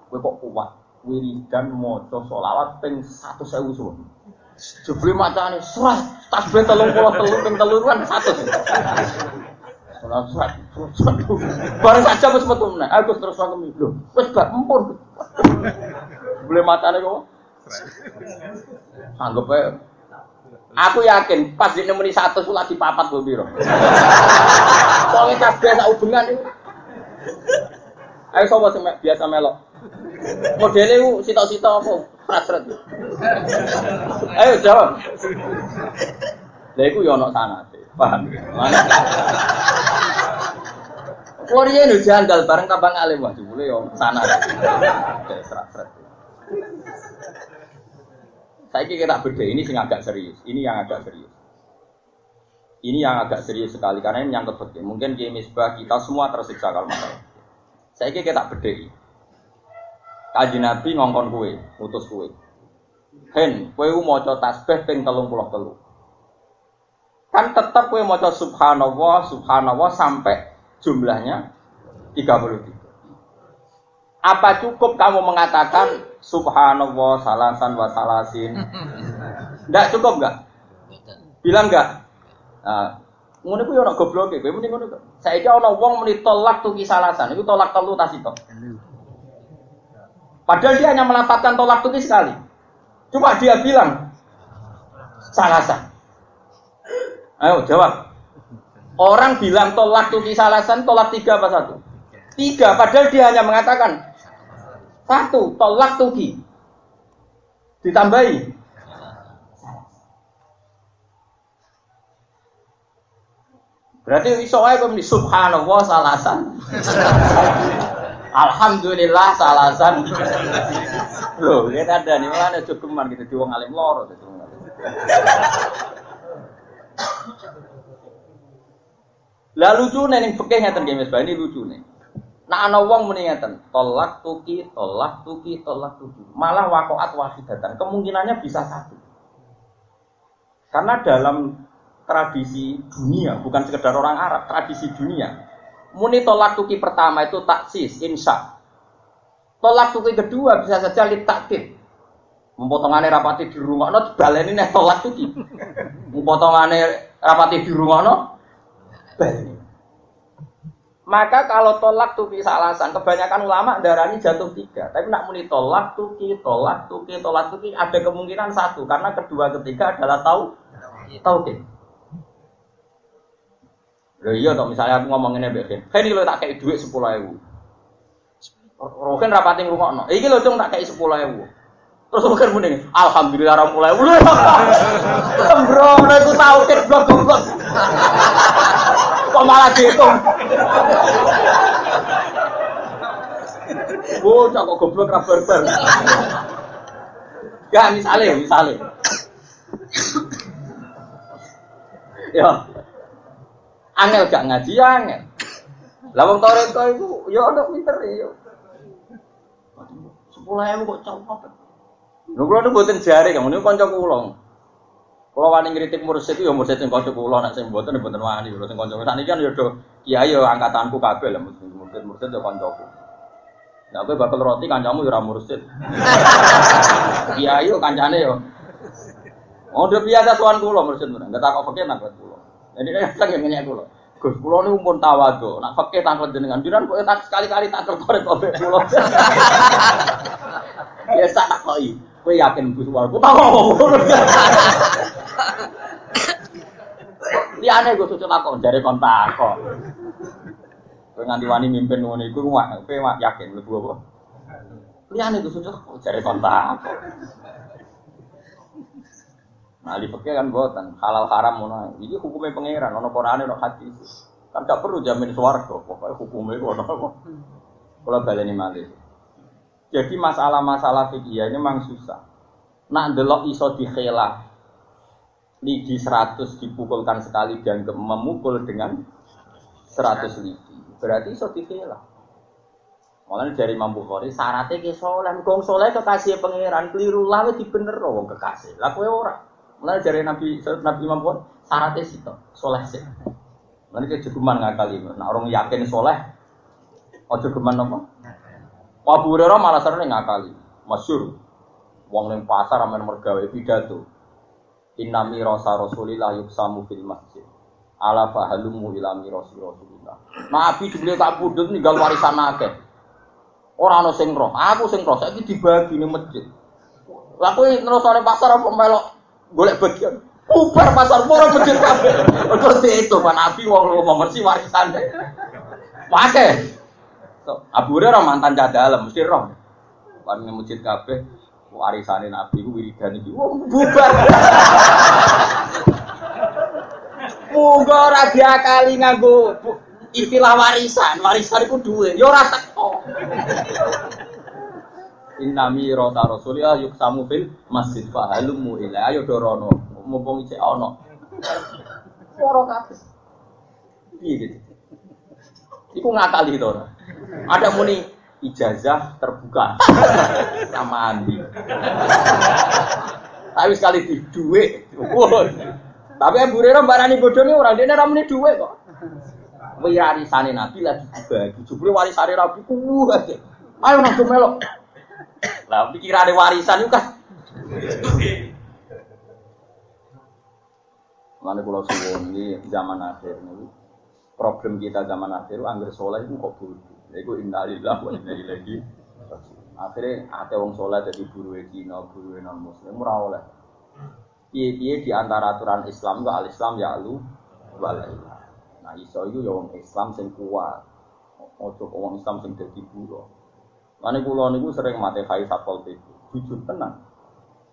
gue kok kuat, wiridan moco solawat peng satu sewu suwun. Jebule macane surat tasbih 33 ping 3 kan 100. Salat surat. Bareng saja wis metu meneh. Aku terus aku lho. Wis gak empun. Jebule macane kok. Anggap ae Aku yakin pas dia nemeni satu sulat di papat gue biro. Soalnya kabeh sak hubungan itu. Ayo sobat biasa melok. Modelnya itu sita-sita apa? Hasrat. Ayo jawab. Lah iku yo ana sanate. Paham? Korea ini janggal bareng kabang alim wah jebule yo sana. Serat-serat. Saya kira beda ini sing agak serius. Ini yang agak serius. Ini yang agak serius sekali karena ini yang penting. Mungkin di misbah kita semua tersiksa kalau masalah. Saya kira kita beda ini. Kaji Nabi ngongkon kue, utus kue. Hen, kue maca tasbih ping telung puluh telu. Kan tetap kue maca subhanallah, subhanallah sampai jumlahnya 33. Apa cukup kamu mengatakan subhanallah salasan wa salasin? Enggak cukup enggak? Bilang enggak? Nah, ngono kuwi ana gobloke, kowe muni ngono. Saiki ana wong muni tolak tuh kisalasan, iku tolak telu tas itu. Padahal dia hanya melafalkan tolak tuki sekali. Cuma dia bilang salah sah. Ayo jawab. Orang bilang tolak tuki salasan, tolak tiga apa satu? Tiga, padahal dia hanya mengatakan satu, tolak tuki. Ditambahi. Berarti iso ae subhanallah salasan. Alhamdulillah salasan. Loh, kita ada nih malah ada cukuman gitu di wong alim loro gitu. Lah lucu ning fikih ngeten nggih Mas ini lucu nih. Nah ana wong muni ngeten, tolak tuki, tolak tuki, tolak tuki. Malah wakoat wahidatan, kemungkinannya bisa satu. Karena dalam tradisi dunia, bukan sekedar orang Arab, tradisi dunia. Muni tolak tuki pertama itu taksis, insya. Tolak tuki kedua bisa saja litaktif. Mempotongannya rapati di rumah, no baleni nih tolak tuki. Mempotongannya rapati di rumah, no maka kalau tolak tuki alasan, kebanyakan ulama darahnya jatuh tiga. Tapi nak muni tolak tuki, tolak tuki, tolak tuki ada kemungkinan satu karena kedua ketiga adalah tahu tauhid. Loh iya toh misalnya aku ngomongin Mbak Ken. Ken iki tak kayak duit 10.000. Roken rapati ngrungokno. Iki lho cung tak kayak 10.000. Terus Roken muni, alhamdulillah ra mulai. Bro, nek aku tauhid blok-blok. Kok malah dihitung? Bocah kok goblok ra barbar. Ya misalnya, misalnya. ya. Angel gak ngaji ya angel. Lah wong toreko iku ya ana pinter ya. Sepuluh ewu kok copot. Lho kula nu mboten jare kamu niku kanca kula. Kalau wani ngritik mursid ya mursid sing kanca kula nek sing mboten mboten wani kula sing kanca. Sakniki kan ya do kiai ya angkatanku kabeh lah mursid-mursid ya kancaku. Nah, kowe bakal roti kancamu ya ora mursid. Kiai yo kancane yo. Oh, udah biasa sowan kula mursid menan. Enggak takok fakir nang kula. Jadi kan sing ngenyek kula. Gus, kula niku pun tawadhu. Nak fakir tangklet jenengan, jiran kok tak sekali-kali tak tertarik kok kula. Ya sak takoki. Kowe yakin Gus warga? Tak Liane gue suci takon dari kontak kok. Kowe nganti wani mimpin ngono iku kowe yakin lebu apa? Liane gue takon dari kontak kok. Nah di fakir kan buatan halal haram ngono. Iki hukumnya pangeran, ono Qur'ane ono hadis. Kan gak perlu jamin swarga, pokoknya hukumnya ngono apa. Kalau baleni malih. Jadi masalah-masalah fikih ini memang susah. Nak delok iso dikhelah lidi 100 dipukulkan sekali dan memukul dengan 100 lidi. Berarti iso dikhelah. Mulane dari Imam Bukhari syaratnya ke soleh, gong soleh kekasih pangeran keliru lah dibener wong kekasih. Lah kowe ora. Mulane dari Nabi Nabi Imam Bukhari syaratnya situ soleh sih. Mulane kejeguman ngakali. Nah orang yakin soleh, ojo geman apa? Abu Hurairah malah sering ngakali. Masyur. Wong ning pasar amen mergawe pidato. Inna mirasa Rasulillah yuksamu fil masjid. Ala fahalumu ila mirasi Rasulillah. Nabi dibeli tak pundut ninggal warisan akeh. Ora ana sing roh, aku sing roh saiki dibagi ning masjid. Lah kowe pasar apa melok golek bagian? Ubar pasar ora masjid kabeh. Terus itu Pak Nabi wong ngomong mesti warisan. Pakai. Abu Hurairah mantan dalam mesti roh. Wan masjid kabeh warisane Nabi ku wiridan iki. Wong bubar. Muga ora diakali nganggo istilah warisan. Warisan iku duwe, ya ora teko. Innami rota rasulillah yuksamu fil masjid fa halumu ila ayo dorono mumpung isih ana. Ora kabeh. Piye gitu. Iku ngakali to. Ada muni ijazah terbuka sama Andi. Tapi sekali di duit. Tapi Abu Hurairah barani bodone ora dene ra muni duit kok. Warisane Nabi lagi dibagi. Jebule warisane Nabi ku Ayo nang melok. Lah pikirane warisan itu kan. Mana pulau suwon ini zaman akhir nih. Problem kita zaman akhir, angger soleh itu kok bodoh. Iku innalillah wa inna ilaihi Akhirnya ada wong soleh jadi guru Cina, guru non Muslim ora oleh. Piye-piye di antara aturan Islam itu al Islam ya lu walailah. Nah iso itu ya Islam sing kuat. Ojo wong Islam sing dadi buruh. Mane kula niku sering mate kai satpol PP. Jujur tenang.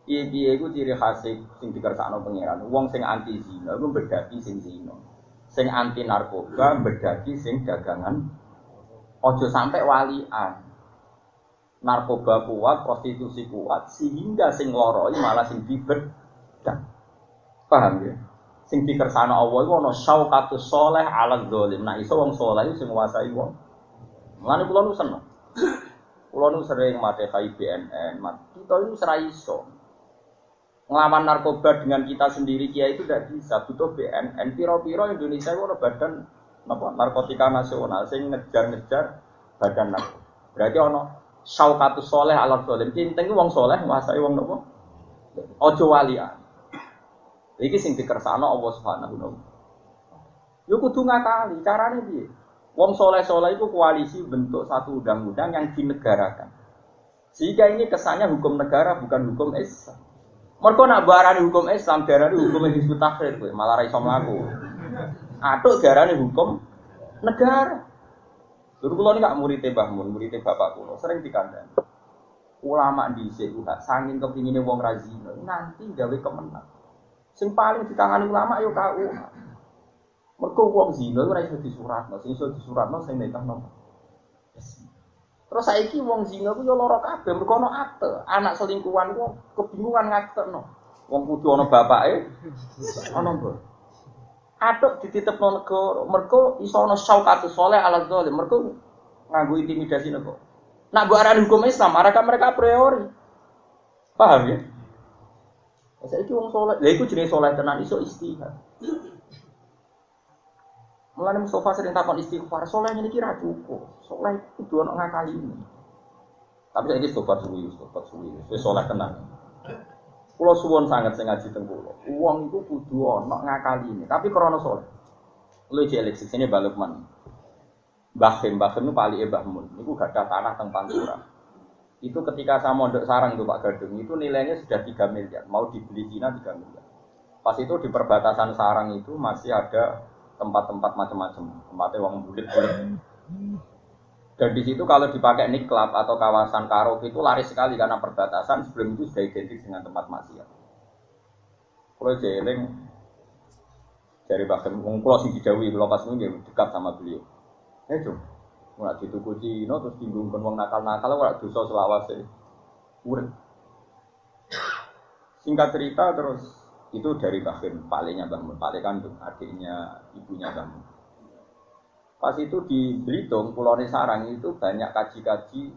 Piye-piye iku ciri khas sing dikersakno pangeran. Wong sing anti zina iku bedaki sing zina. Sing anti narkoba bedaki sing dagangan Ojo sampai walian. Narkoba kuat, prostitusi kuat, sehingga sing loroi malah sing bibet Dan paham ya? Sing dikersana Allah iku ana syaukatus soleh ala zalim. Nah iso wong soleh sing nguasai wong. Mulane kula nu seneng. Kula nu sering mate BNN, kita itu serai iso. Ngelawan narkoba dengan kita sendiri kia itu tidak bisa, butuh BNN. Piro-piro Indonesia itu ada badan apa, narkotika nasional sing ngejar-ngejar badan narkoba. Berarti ono syaukatus soleh ala zalim. Penting wong soleh nguasai wong nopo. Ojo walian. Iki sing dikersano Allah Subhanahu wa taala. Yo kudu ngakali, carane piye? Wong soleh-soleh itu koalisi bentuk satu undang-undang yang dinegarakan. Sehingga ini kesannya hukum negara bukan hukum Islam. Mereka nak barani hukum Islam, darani hukum Hizbut Tahrir, malah ra iso mlaku. Atuk darani hukum negara. Dulu kulo ini gak murid Mbah Mun, murid bapak kulo, sering dikandang. Ulama di sini, sangin kepinginnya wong razino, nanti gawe kemenang. Sing paling ditangani ulama yo KU. Mergo wong zina ora iso disuratno, sing iso disuratno sing nikahno. Terus saiki wong zina ku yo lara kabeh mergo ana akte. Anak selingkuhan ku kebingungan ngaktekno. Wong kudu ana bapake, ana mbok. Atuk dititipno negara, mergo iso ana syaukatu soleh ala zalim, mergo nganggo intimidasi negara. Nak mbok arani hukum Islam, mereka mereka a priori. Paham ya? Itu wong soleh, lah itu jenis soleh tenan iso istihad. Mulane Mustafa sering takon istighfar, soleh ini kira cukup. Soleh itu dua ngakali ini. Tapi saya ini istighfar suwi, istighfar suwi, wis soleh tenan. Kulo suwon sangat sing ngaji teng. Wong iku kudu ana ngakali ini, tapi krana soleh. Lu jelek sini balik man. Mbah Khim, Mbah Khim itu pali Mbah Mun. Niku gak ada tanah teng Pantura itu ketika saya mondok sarang itu Pak Gadung itu nilainya sudah 3 miliar mau dibeli Cina 3 miliar pas itu di perbatasan sarang itu masih ada tempat-tempat macam-macam. Tempatnya uang bulit-bulit. Dan di situ kalau dipakai niklab atau kawasan karaoke itu laris sekali karena perbatasan sebelum itu sudah identik dengan tempat maksiat. Kalau jeling dari bahkan ngungkulo sing dijawi kalau pas itu dekat sama beliau. Ya Ora dituku Cina terus tinggung wong nakal-nakal ora dosa selawase. Urip. Singkat cerita terus itu dari Bahkan, palingnya Mbah Mun, paling kan adiknya ibunya Mbah Mun. Pas itu di Belitung, Pulau Sarang itu banyak kaji-kaji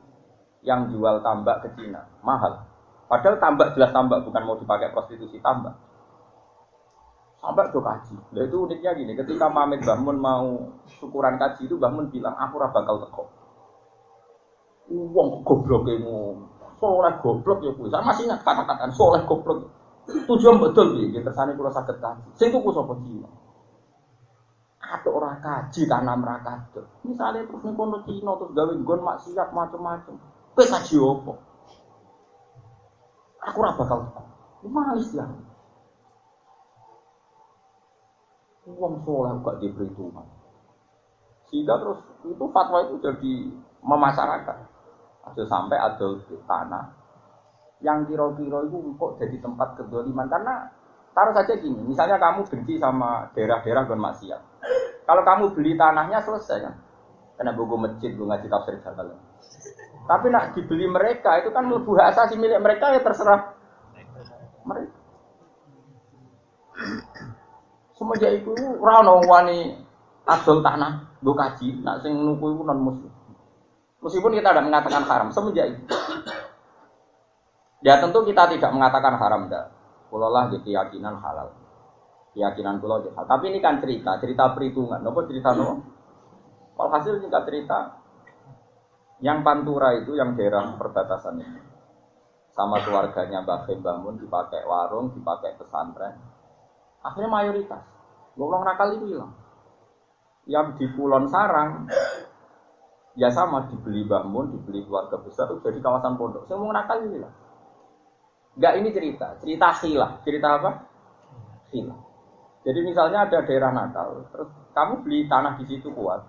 yang jual tambak ke Cina, mahal. Padahal tambak jelas tambak, bukan mau dipakai prostitusi tambak. Sampai tuh kaji. Nah itu uniknya gini, ketika Mamet Bahmun mau syukuran kaji itu Bahmun bilang, aku ora bakal teko. Uang goblok ini, soleh goblok ya kuwi. Saya masih ingat kata-kata soleh goblok. Tujuan betul nih, kita sana kalau sakit kaji. Sing tuku sapa Cina. Ada orang kaji tanam rakat. Misalnya terus nih kono Cina terus gawe gon maksiat macam-macam. Kowe kaji? Aku ora bakal teko. Malis ya. Uang soleh gak Tuhan. Sehingga terus itu fatwa itu jadi memasyarakat. Ada sampai ada tanah yang kira-kira itu kok jadi tempat kedoliman karena taruh saja gini, misalnya kamu benci sama daerah-daerah gon maksiat. Kalau kamu beli tanahnya selesai kan, karena buku masjid, gue ngaji tafsir Jalal. Tapi nak dibeli mereka itu kan lebih asasi milik mereka ya terserah mereka. Semenjak itu ora ono wani tanah nggo kaji, nak sing nuku iku non muslim. Meskipun kita tidak mengatakan haram semenjak itu. Ya tentu kita tidak mengatakan haram enggak. Kulo lah di keyakinan halal. Keyakinan kulo halal. Tapi ini kan cerita, cerita perhitungan. Nopo cerita nopo? hasil singkat cerita, yang Pantura itu yang daerah perbatasan ini sama keluarganya Mbak Fem bangun dipakai warung, dipakai pesantren, Akhirnya mayoritas. Golong nakal itu hilang. Yang di Kulon Sarang, ya sama dibeli bangun, dibeli keluarga besar, itu jadi kawasan pondok. Semua nakal itu hilang. Enggak ini cerita, cerita hilang. Cerita apa? Hilang. Jadi misalnya ada daerah nakal, terus kamu beli tanah di situ kuat,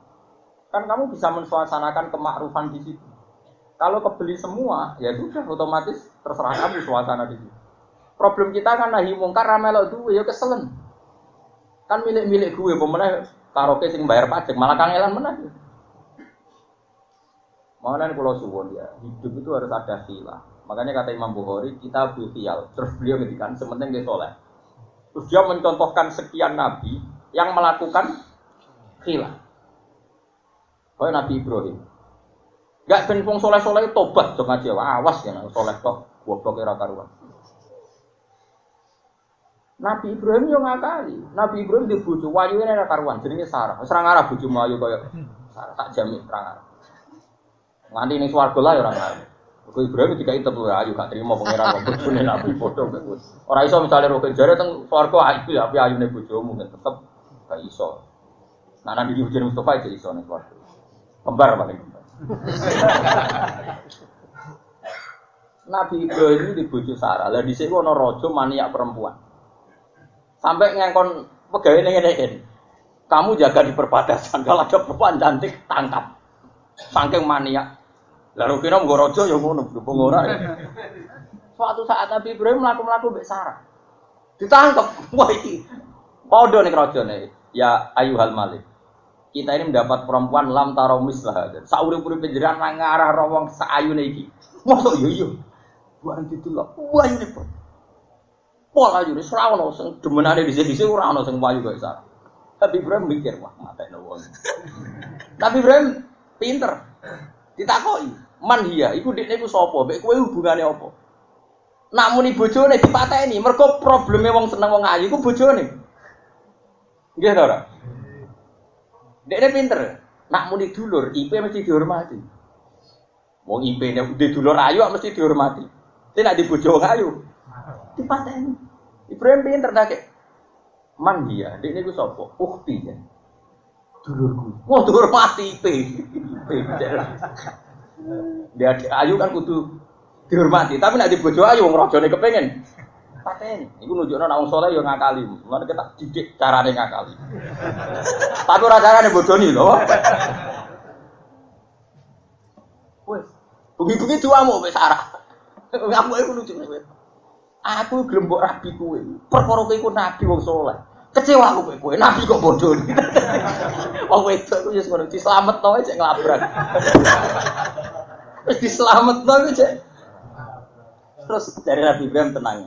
kan kamu bisa mensuasanakan kemakrufan di situ. Kalau kebeli semua, ya sudah otomatis terserah kamu suasana di situ. Problem kita kan nahi mungkar ramelo duwe ya keselen. Kan milik-milik gue pemenang karaoke sing bayar pajak malah kangelan menang. Makanya kalau suwon ya, hidup itu harus ada khilaf. Makanya kata Imam Bukhari, kita bufial. Terus beliau ngedikan, sementing dia soleh. Terus dia mencontohkan sekian nabi yang melakukan khilaf. Kayak Nabi Ibrahim. Gak ben wong soleh-soleh tobat dong aja, awas ya soleh tok goblok ora karuan. Nabi Ibrahim yo ngakali. Nabi Ibrahim di bojo wayu ini ora karuan, jenenge Sarah. Wis ora ngarah bojo ayu Sarah tak jamin ora ngarah. Nganti ning swarga lah ora ngarah. Kok Ibrahim dikai tebu ayu gak terima pangeran kok bojone Nabi bodoh kok. Ora iso misale roke jare teng swarga ayu ya api ayune bojomu kan tetep gak iso. Nah Nabi Muhammad Mustafa itu iso ning swarga. Kembar paling kembar. Nabi Ibrahim di bojo Sarah. Lah dhisik ana raja maniak perempuan. Sampai ngengkon pegawai ini Kamu jaga di perbatasan. Kalau ada perempuan cantik, tangkap. Saking mania. Lalu kira mau rojo ya ngono, berhubung ora. Suatu saat Nabi Ibrahim melaku-melaku mbek Sarah. Ditangkap. Wah iki. Podo nih rojo nih. Ya ayuhal malik. Kita ini mendapat perempuan lam taromis lah. Sauri-uri penjeran ngarah rawang seayu iki. Masuk yo yo. Buan ditulak. Wah ini Pola ayu wis ora ono sing demenane dhisik-dhisik ora ono sing payu kok sak. Tapi Ibrahim mikir, wah matene wong. Tapi Ibrahim pinter. Ditakoki, "Man iya, iku dekne iku sapa? Mbek kowe hubungane apa?" Nak muni bojone dipateni, mergo probleme wong seneng wong ayu iku bojone. Nggih ta ora? Dekne pinter. Nak muni dulur, IP mesti dihormati. Wong IP-ne dulur ayu mesti dihormati. Tapi nak di bojo ayu, dipateni. Ibrahim pinter tak kayak man dia, ini gue sopo, ukti ya. Dulurku, wah dulur mati pe, dia ayu kan kudu dihormati, tapi nak dibojo ayu ngerojone kepengen. Paten, iku nunjukno nek wong saleh yo ngakali. Mulane kita didik carane ngakali. Tapi ora carane bodoni lho. Wes, bengi-bengi duamu wis arah. Ngamu iku lucu. Aku gelem mbok rabi kowe. Perkara kowe iku nabi wong saleh. Kecewa aku kowe, nabi kok bodoh. Wong wedok ku wis ngono dislametno ae cek nglabrak. Wis dislametno ku cek. Terus dari Nabi Ibrahim tenang.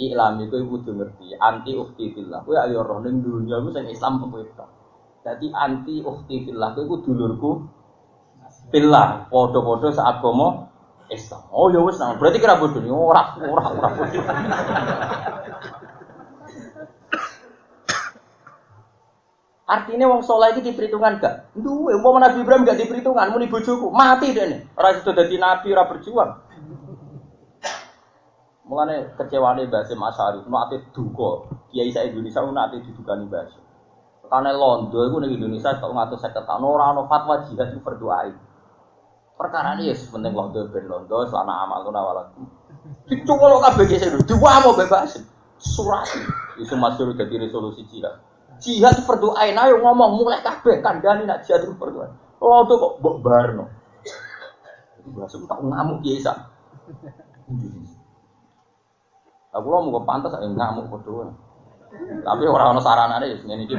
Iklam itu ibu tuh ngerti anti ukti fillah. Kowe ayo roh ning dunya ku sing Islam kowe Jadi anti ukti fillah kowe dulurku fillah. Padha-padha saat komo Islam. Oh ya wis nang. Berarti kira bodoh. Ora, ora, ora bodoh. Artinya wong soleh itu diperhitungkan gak? Duwe, mau Nabi Ibrahim gak diperhitungkan, muni bojoku, mati deh nih. Orang itu jadi nabi, orang berjuang. Mulane kecewane Mbah Sim Asyari, nate duka. Kiai saya Indonesia nate didukani Mbah Sim. Karena Londo itu ning Indonesia tok 50 tahun ora ana fatwa jihad itu berdoa. Perkara ini ya penting londo ben londo selama amal nawal lagi. Dicoba kabeh dua mau bebas. Surat itu masuk jadi resolusi jihad. Jihad berdoain ayo ngomong mulai kabeh kandani nak jihad berdoa. Londo kok mbok barno. Bahasa tak ngamuk ya isa. Aku lo mau pantas ayo ngamuk berdoa. Tapi orang-orang sarana deh, ini iki.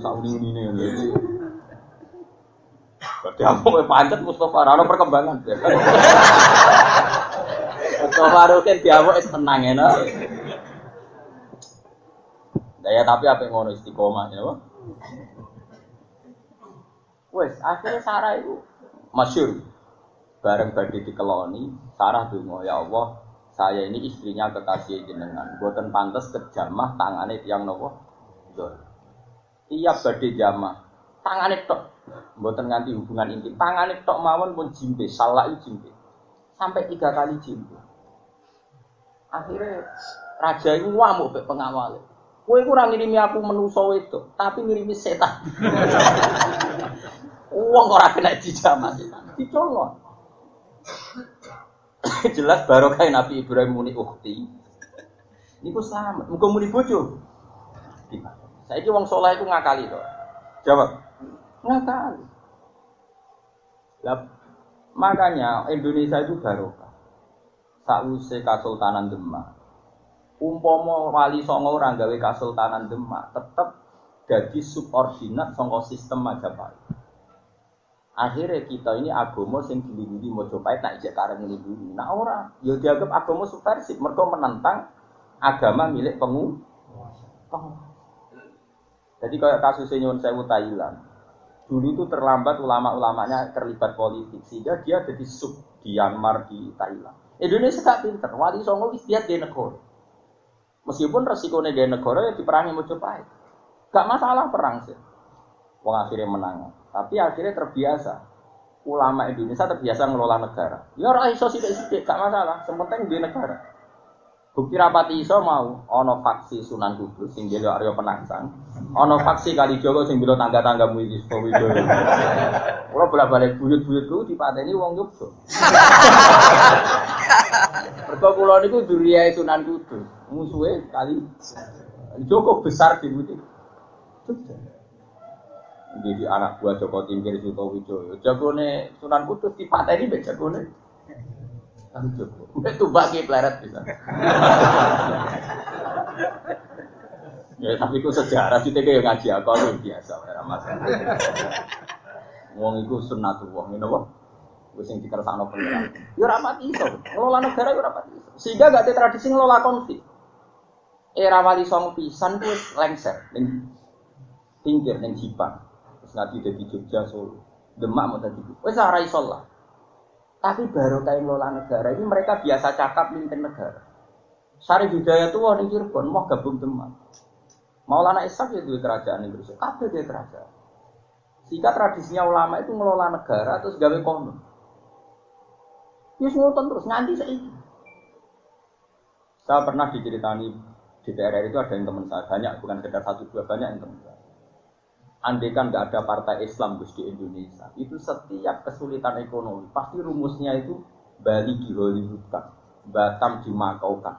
Sak uni-uni Berarti aku pancet Mustafa Rano perkembangan. Mustafa Rukin diamuk es ya, Daya tapi apa yang ngono istiqomah ya, Wes, akhirnya Sarah itu masyur. Bareng badhe dikeloni, Sarah donga, ya Allah, saya ini istrinya kekasih jenengan. Buatan pantas kejamah tangane tiang nopo. Tiap badhe jamah, tangane tok Mboten nganti hubungan intim. Tangane tok mawon pun jimbe, salah itu jimbe. Sampai tiga kali jimbe. Akhirnya raja itu ngamuk be pengawal. Kue kurang ngirimi aku menuso itu, tapi ngirimi setan. Uang ora kena dijamah setan, dicolong. Jelas barokah Nabi Ibrahim muni ukti. Niku selamat. Muga muni bojo. Saiki wong saleh iku ngakali to. Jawab. Ngakali. Lah, makanya Indonesia itu barokah. Sakwise Kasultanan Demak. Umpama wali songo orang gawe Kasultanan Demak, tetep jadi subordinat songo sistem Majapahit. Akhirnya kita ini agama sing dilindungi Mojopahit nak ijek kareng dilindungi. Nah ora, ya dianggap agama subversif mereka menentang agama milik penguasa. Jadi kayak kasusnya Nyun Sewu Thailand. Dulu itu terlambat ulama-ulamanya terlibat politik sehingga dia jadi sub di Myanmar di Thailand. Indonesia tak pinter, wali songo istiadat di negara. Meskipun resikonya di negara ya diperangi Mojopahit. Gak masalah perang sih. Wong akhirnya menang. Tapi akhirnya terbiasa. Ulama Indonesia terbiasa ngelola negara. Ya ora iso sithik-sithik, gak masalah. Sementing di negara. Bukti rapati iso mau ono faksi Sunan Kudus sing dhewe Arya Penangsang. Ono faksi Jogo sing bila tangga-tanggamu iki Supo Widodo. Kula bolak-balik buyut-buyut ku dipateni wong Yogya. Mergo kula niku duriyae Sunan Kudus. Musuhe Kali Joko besar di Budi. Jadi anak buah Joko Tingkir Suto Widodo. Jagone Sunan Kudus dipateni mbek jagone Kali Joko. Itu bagi pleret bisa. ya tapi itu sejarah kita kayak ngaji aku lu biasa ya mas. Wong itu sunnatullah, ini apa? Wis sing dikersakno pengiran. Ya ora pati iso. Ngelola negara ya ora iso. Sehingga gak ada tradisi ngelola konflik. Era wali song pisan ku lengser ning tingkir ning Jipang. Terus ngaji dadi Jogja Solo. Demak mau dadi. Wis ora iso lah. Tapi baru kayak ngelola negara ini mereka biasa cakap mimpin negara. Sari budaya tuh wah Cirebon mau gabung teman. Maulana Ishak ya dua kerajaan Indonesia, kabeh dia kerajaan. Sehingga tradisinya ulama itu ngelola negara terus gawe kono. Ya semua terus nganti ini. Saya pernah diceritani di daerah itu ada yang teman saya banyak, bukan sekedar satu dua banyak yang teman saya andaikan nggak ada partai Islam Gus di Indonesia, itu setiap kesulitan ekonomi pasti rumusnya itu Bali di Hollywoodkan, Batam dimakaukan.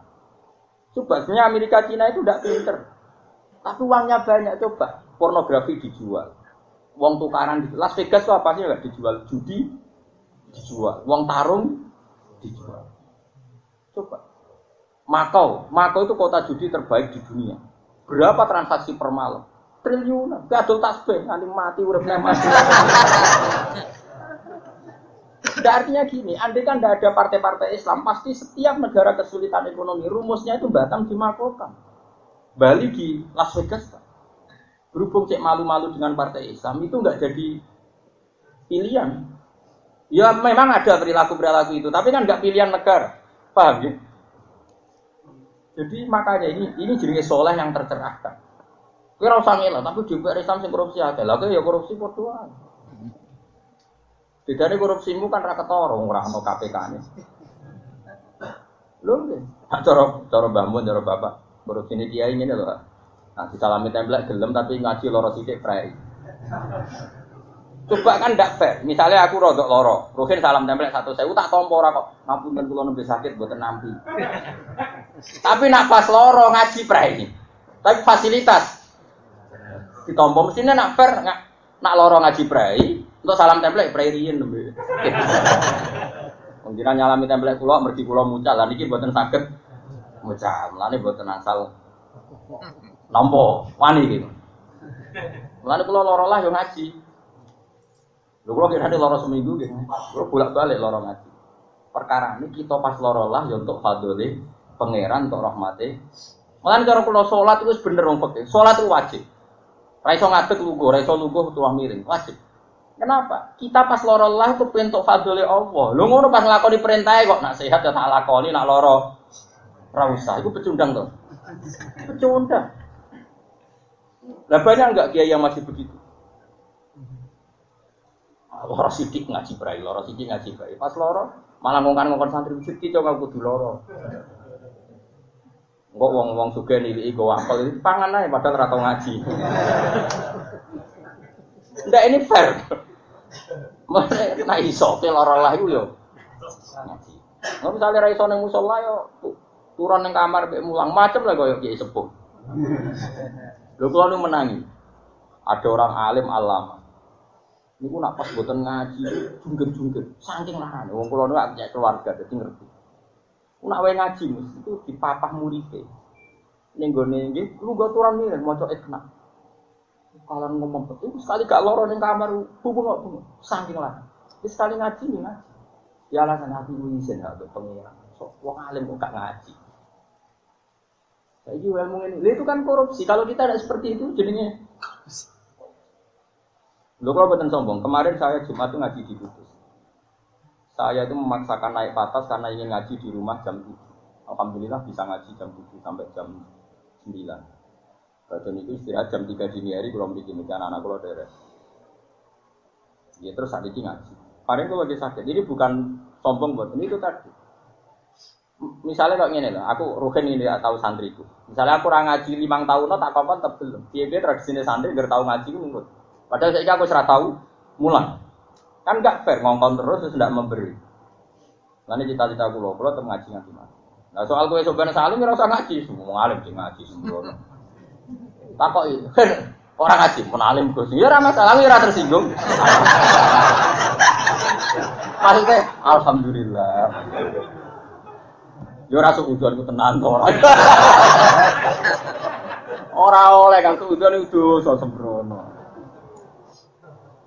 Coba sebenarnya Amerika Cina itu tidak pinter, tapi uangnya banyak coba pornografi dijual, uang tukaran di Las Vegas apa sih nggak dijual judi dijual, uang tarung dijual. Coba Makau, Makau itu kota judi terbaik di dunia. Berapa transaksi per malam? Triliunan. Gadol tasbih nanti mati urip mati. Tidak artinya gini, andai kan tidak ada partai-partai Islam, pasti setiap negara kesulitan ekonomi, rumusnya itu Batam dimakokan. Bali di Las Vegas. Berhubung cek malu-malu dengan partai Islam, itu nggak jadi pilihan. Ya memang ada perilaku-perilaku itu, tapi kan nggak pilihan negara. Paham ya? Jadi makanya ini ini jenis soleh yang tercerahkan. Kira usah ngelak, tapi juga Islam sing korupsi akeh. Lah ya korupsi padha Tidak ada korupsimu kan ra ketara ora ono KPK-ne. Lho nggih. Cara cara Mbah cara Bapak korupsi ini kiai ini lho. Nah, disalami template gelem tapi ngaji loro sithik prei. Coba kan ndak fair. Misalnya aku rodok loro, Ruhin salam template satu saya tak tompo ora kok. Ngapunten kula nembe sakit mboten nampi. Tapi nak pas loro ngaji prei. Tapi fasilitas ditompo mestinya nak fair nggak nak lorong ngaji prai untuk salam template prai rien nembe. Mungkin nyalami template pulau mergi pulau mucal lah niki buatan sakit mucal, lani buatan asal nompo wani gitu. Lani pulau lorong lah yang ngaji. Lu kalau kira lorong seminggu gitu, lu bolak balik lorong ngaji. Perkara ini kita pas lorong lah ya untuk fadoli pangeran untuk rahmati. Malah cara kalau sholat itu bener wong peke. Sholat itu wajib. Raiso ngadeg lugu, raiso lugu tuah miring, wajib. Kenapa? Kita pas loro lah itu pintu fadli Allah. Lu ngono pas nglakoni perintah kok nak sehat ya tak lakoni, nak loro ra usah. Pecundang tuh. Pecundang. Lah banyak enggak kiai yang masih begitu? Loro sidik ngaji brai, loro sidik ngaji brai. Pas loro malah ngongkon-ngongkon santri sidik coba kudu loro. Kok wong-wong suge nilai go apel itu pangan aja padahal rata ngaji. Ndak ini fair. Mana nak iso ke lara lah yo. Ngaji. Nggak misalnya ra iso yo turun nang kamar mbek mulang macem lah koyo kiai sepuh. Lho kula nu menangi. Ada orang alim alama. Niku nak pas boten ngaji jungger-jungger saking larane wong kula nu keluarga dadi ngerti. Nak wae ngaji mesti itu dipapah muridé. Ning gone nggih lu go turun nih mau ikhna. Kalau ngomong betul, sekali gak loro ning kamar, bubu nggak bubu, saking lah. Sekali ngaji nih ngaji. Ya alasan hati izin atau pengiran. So, wong alim kok gak ngaji. Juga ilmu ini, itu kan korupsi. Kalau kita tidak seperti itu, jadinya Lu kalau buatan sombong, kemarin saya Jumat itu ngaji di Kudus. Saya itu memaksakan naik patas karena ingin ngaji di rumah jam 7. Alhamdulillah bisa ngaji jam 7 sampai jam 9. Dan itu istirahat jam 3 dini hari belum bikin anak anak kalau dari. Ya terus saat ini ngaji. Kemarin itu lagi sakit. Jadi bukan sombong buat ini itu tadi. Misalnya kok gini lah, aku rugen ini tidak tahu santriku. Misalnya aku orang ngaji limang tahun, tak kapan tak belum. Dia dia tradisi santri nggak tahu ngaji itu Padahal saya aku sudah tahu mulai. Kan gak fair ngongkon terus terus tidak memberi. Nanti cita-cita loh, kalau ngaji ngaji mana? Nah soal gue sebenarnya salim ya rasa ngaji, semua alim sih ngaji semua. Takok itu, orang ngaji pun alim gue sih, ya ramah salam ya tersinggung. Maksudnya, alhamdulillah. Yo ora suudzon ku tenan to ora. Oleh kan suudzon itu dosa sembrono.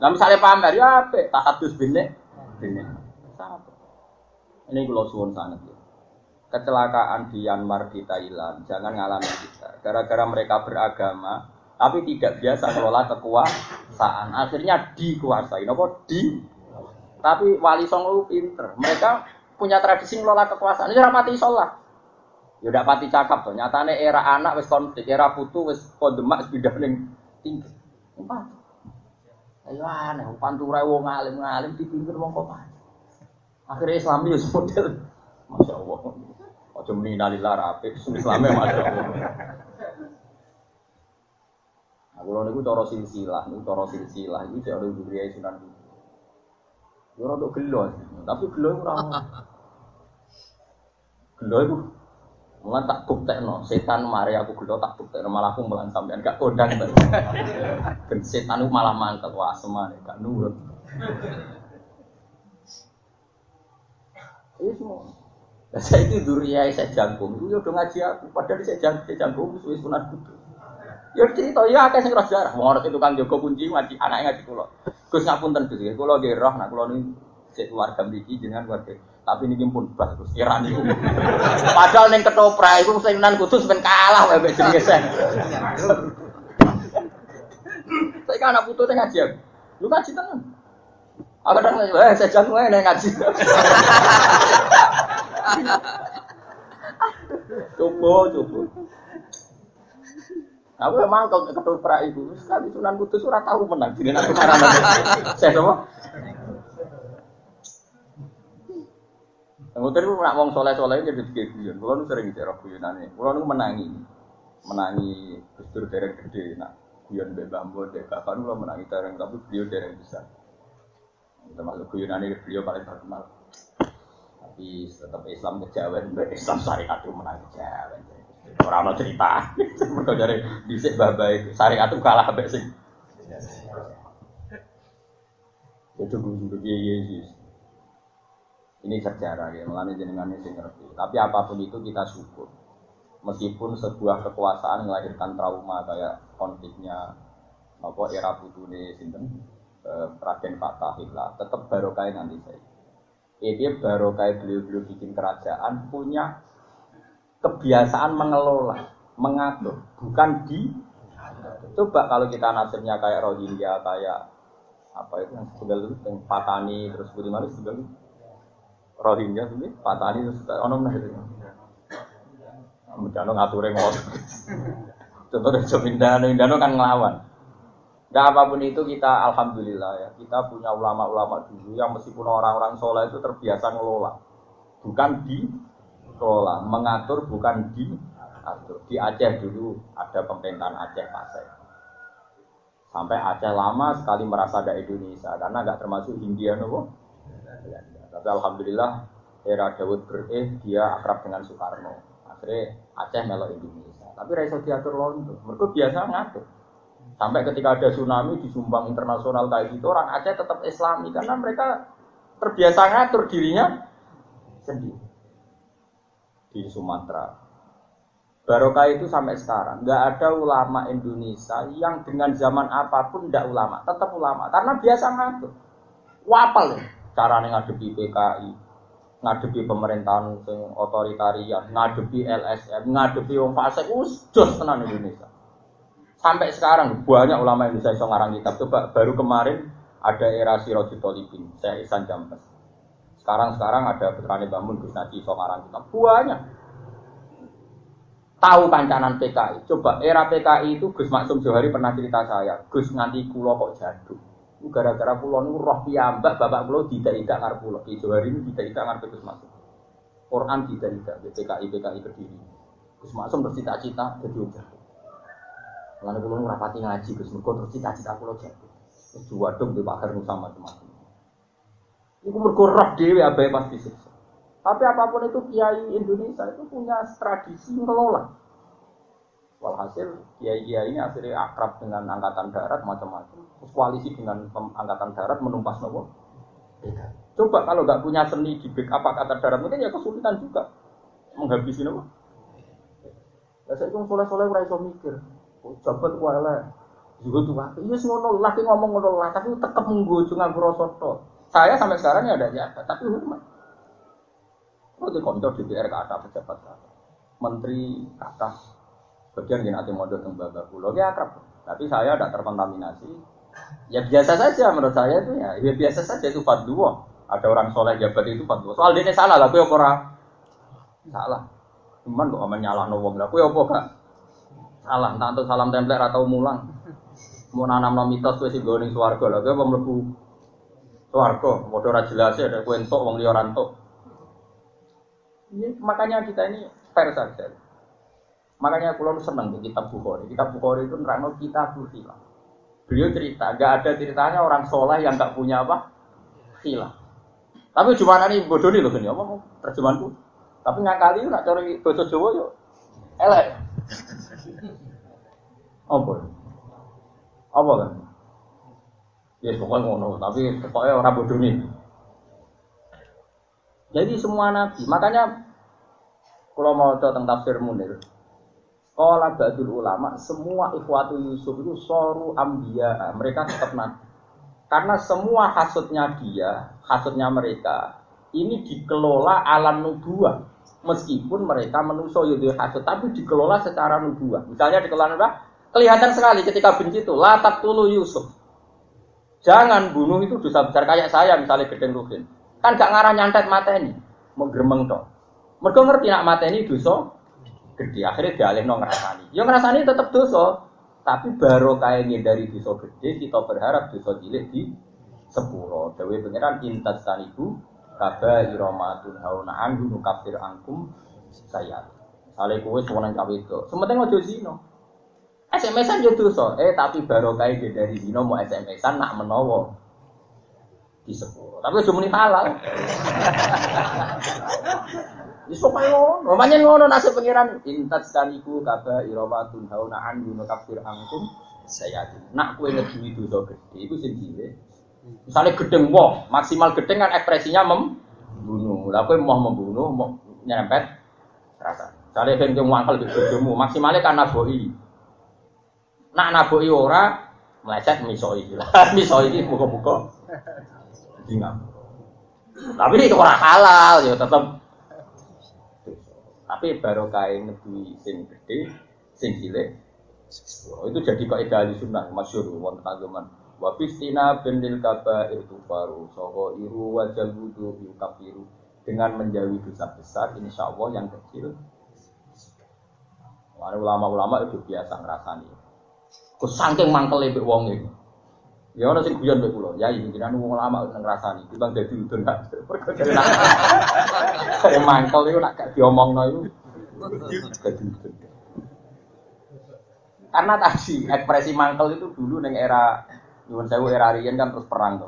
Nah misalnya pamer ya apa? Tahadus bine, bine. Ini kalau suwon sangat ya. Kecelakaan di Myanmar di Thailand, jangan ngalami kita. Gara-gara mereka beragama, tapi tidak biasa mengelola kekuasaan. Akhirnya dikuasai. Nopo di. Tapi wali songo pinter. Mereka punya tradisi mengelola kekuasaan. Ini rapati sholat. Ya udah pati cakap tuh. Nyatanya era anak wis konflik, era putu wis kondemak pindah ning tinggi. Empat. Ayo aneh, pantura wong alim ngalim dipimpin wong kok Akhirnya Islam itu model, masya Allah. Ojo meninggalillah rapi, Islamnya masya Allah. Aku lalu itu coro silsilah, itu coro silsilah, itu lebih beri sunan itu. Ya rada gelo, tapi gelo ramah. Gelo itu Mulan tak no, setan mari aku gelo tak no, malah aku mulan sampean gak kodang Ben setan itu malah mangkel wah semane gak nurut. Ini semua. Saya itu duriai saya jangkung, itu udah ngaji aku, padahal saya jangkung, saya jangkung, suwi sunat kudu. Ya cerita, ya akeh sing roh sejarah. Mau itu kan Joko kunci ngaji, anaknya ngaji kulo. Gus ngapunten Gus, kulo nggih roh, nak kulo ini keluarga mriki jenengan keluarga tapi ini pun bagus, kira nih. Padahal neng ketoprak itu sing nan kudus ben kalah wae mbek jenenge sen. Saya kan anak putu ngaji. Lu ngaji tenan. Aku dah eh saya wae neng ngaji. Coba, coba. Aku emang kalau ketoprak itu sekali Sunan Kudus ora tahu menang. Jadi aku Saya sama. Ngoten itu nak wong soleh-soleh jadi tiga guyon. Kulo nu sering cerok guyonane. Kulo nu menangi. Menangi Gusdur dereng gede nak guyon mbek bambu dek kapan kulo menangi dereng tapi beliau dereng besar. Termasuk guyonane beliau paling terkenal. Tapi tetap Islam kejawen Islam syariat itu menang kejawen. Ora ono cerita. Mergo jare dhisik babai syariat itu kalah mbek sing. Itu gue juga Yesus. Ini sejarah ya, mengenai jenengan ini ngerti. Tapi apa pun itu kita syukur. Meskipun sebuah kekuasaan melahirkan trauma kayak konfliknya apa era putune sinten eh, Raden Fatahillah, tetap barokah nanti saya. Eh, dia barokah beliau-beliau bikin kerajaan punya kebiasaan mengelola, mengatur, bukan di Coba kalau kita nasibnya kayak Rohingya, kayak apa itu yang sebelah itu, yang Patani, terus sebelah itu, Rohingya sih, patani ono itu. Mudano ngature ngono. Contoh dari Jomindano, Indano kan ngelawan. Nah apa pun itu kita alhamdulillah ya kita punya ulama-ulama dulu yang meskipun orang-orang soleh itu terbiasa ngelola, bukan di kelola, mengatur bukan di atur. Di Aceh dulu ada pemerintahan Aceh Pasai. Sampai Aceh lama sekali merasa ada Indonesia karena nggak termasuk Hindia nopo tapi alhamdulillah era Dawud bereh dia akrab dengan Soekarno. Akhirnya Aceh melok Indonesia. Tapi Raiso diatur londo. Mereka biasa ngatur. Sampai ketika ada tsunami di Sumbang internasional kayak gitu, orang Aceh tetap Islami karena mereka terbiasa ngatur dirinya sendiri di Sumatera. Barokah itu sampai sekarang nggak ada ulama Indonesia yang dengan zaman apa pun tidak ulama, tetap ulama karena biasa ngatur. Wapal ya cara ngadepi PKI, ngadepi pemerintahan sing otoritarian, ngadepi LSM, ngadepi wong fasik, us jos tenan Indonesia. Sampai sekarang banyak ulama Indonesia yang ngarang kitab. Coba baru kemarin ada era Sirojul Tolibin, saya Isan Jambes. Sekarang sekarang ada putrane Bangun Gus Naji ngarang kitab. Banyak tahu kancanan PKI. Coba era PKI itu Gus Maksum Johari pernah cerita saya, Gus nganti kulo kok jatuh. Gara-gara kulo nu roh piyambak bapak kulo tidak tidak ngarep kulo. Ki Johari ini tidak tidak ngarep Gus Maksum. Quran tidak tidak PKI berdiri. Gus Maksum bercita-cita jadi udah. Kulo nu rapati ngaji Gus Mergo terus cita-cita kulo jatuh. Dua dong di bakar sama teman. Iku mergo roh pasti sukses. Tapi apa pun itu kiai Indonesia itu punya tradisi ngelola. Walhasil kiai-kiai ini akhirnya akrab dengan angkatan darat macam-macam. Koalisi dengan angkatan darat menumpas nopo. Coba kalau nggak punya seni di backup angkatan darat mungkin ya kesulitan juga menghabisi nopo. Ya saya itu soleh-soleh ora iso mikir. Oh, jabat. Juga tuh waktu, iya ngono laki ngomong ngono lah, tapi tetap menggo nganggo Saya sampai sekarang ya ada jabat, tapi hormat. Oh, di konco DPR ke atas pejabat kata. Menteri ke atas. Bagian yang nanti modal yang bapak pulau, ya akrab. Tapi saya tidak terkontaminasi. Ya biasa saja menurut saya itu ya, ya biasa saja itu fatwa. Ada orang soleh jabat itu fatwa. Soal ini salah lah, kue orang salah. Cuman kok menyalah wong lah, kue apa? Salah, entah itu salam tempel atau mulang. Mau nanam nom mitos kue sih goning suwargo lah, kue mau melebu suwargo. Mau jelas ya, ada kue entok wong liorantok. Ini, makanya kita ini fair saja. Makanya kalau seneng di kitab Bukhari. Kitab Bukhari itu nerangno kita khilaf. Beliau cerita, gak ada ceritanya orang soleh yang gak punya apa? Khilaf. Tapi cuma ini bodoh nih loh ini, apa terjemahanku. Tapi nggak kali nak cari bahasa Jawa yuk, elek. Apa? Apa kan? Ya pokoknya ngono, tapi pokoknya orang bodoh nih. Jadi semua nabi, makanya kalau mau tentang tafsir Munir, kalau Ba'dul Ulama, semua ikhwatu Yusuf itu soru ambia, mereka tetap nabi. Karena semua hasutnya dia, hasutnya mereka, ini dikelola alam nubuah. Meskipun mereka menuso yudhu hasut, tapi dikelola secara nubuah. Misalnya dikelola nubuah, kelihatan sekali ketika benci itu, latak tulu Yusuf. Jangan bunuh itu dosa besar kayak saya, misalnya gedeng rugen. Kan gak ngarah nyantet ini, mau gremeng tok. Mereka ngerti nak ini dosa gede. Akhirnya dialih no ngerasani. Ya ngerasani tetap dosa, tapi baru kayak dari dosa gede kita berharap dosa cilik di sepuluh. Dewi pangeran intas tanibu kaba iromatun hauna anhu kafir angkum saya. Sale kowe suwanan cawe itu. Sementing ojo zino. SMS-an yo dosa. Eh tapi baru kayak dari zino mau SMS-an nak menowo di sepuluh. Tapi cuma ini halal. Di supaya ngono, namanya ngono nasib pangeran. Intat sekaliku kaba iramatun hauna an guna kafir angkum saya nak kue ngedui dosa gede itu sing Misalnya gedeng wong, maksimal gedeng kan ekspresinya membunuh. Lah kue mau membunuh, mau nyerempet rasa. Misalnya ben kemu angkel di bojomu, maksimalnya kan naboi. Nak naboi ora meleset misoi. misoi ini buka-buka Ingat. Tapi itu orang halal ya tetap. Tapi baru kain lebih sing gede, sing cilik. Oh, itu jadi kaidah di sunnah masyur wonten agama. Wa benil kaba itu baru soho iru wajal wudu kafiru dengan menjauhi dosa besar insya Allah yang kecil ulama-ulama itu biasa ngerasani. Kau saking mangkel lebih wong itu. Ya orang sing guyon mbek kula, ya iki jenengan wong lama nang ngrasani, timbang dadi udun gak. Kaya mangkel iku nak gak diomongno iku dadi udun. Karena tadi ekspresi mangkel itu dulu neng era nyuwun sewu era riyen kan terus perang to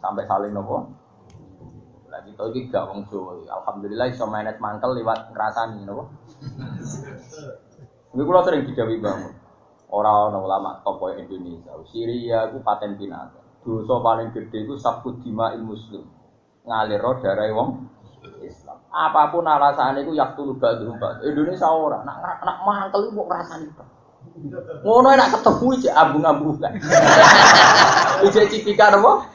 Sampai saling nopo. Lagi tau iki gak wong Jawa. Alhamdulillah iso manage mangkel lewat ngrasani nopo. Ini kula sering didawi bangun. Orang ulama tokoh Indonesia. Syria itu paten binatang. Dosa paling gede itu sabut dima muslim. Ngalir darah wong Islam. Apa pun alasan itu yak tulu badu Indonesia ora. Nak nak kok ngrasani itu. Ngono enak ketemu iki abung-abung kan. Iki cipika apa?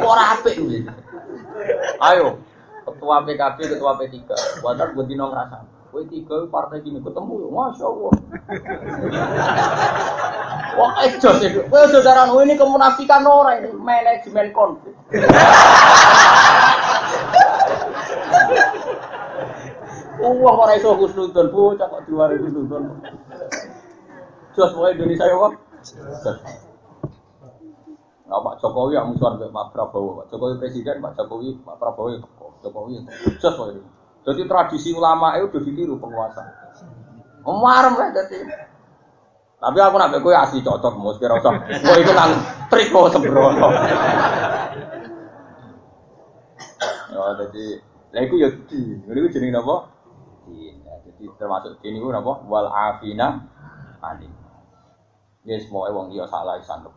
Ora apik Ayo, ketua PKB, ketua P3. Wadah buat dino ngrasani. Kowe tiga partai gini ketemu, masya Allah. Wah, ejo sih. Kowe aja daran ini kemunafikan orang ini manajemen konflik. Uang orang itu husnudon, bocah kok dua ribu husnudon. Jos pokoknya Indonesia ya, Pak. Nah, Pak Jokowi yang musuhan Pak Prabowo, Pak Jokowi presiden, Pak Jokowi, Pak Prabowo, Jokowi, Jos pokoknya. Jadi tradisi ulama itu udah ditiru penguasa. Marem lah jadi. Tapi aku nak kowe asli cocok mus kira usah. Kowe itu kan trik kok sembrono. Ya jadi lha iku ya di. Niku jenenge napa? Ya, jadi termasuk di niku napa? Wal afina alim. Ya semua wong iya salah sanep.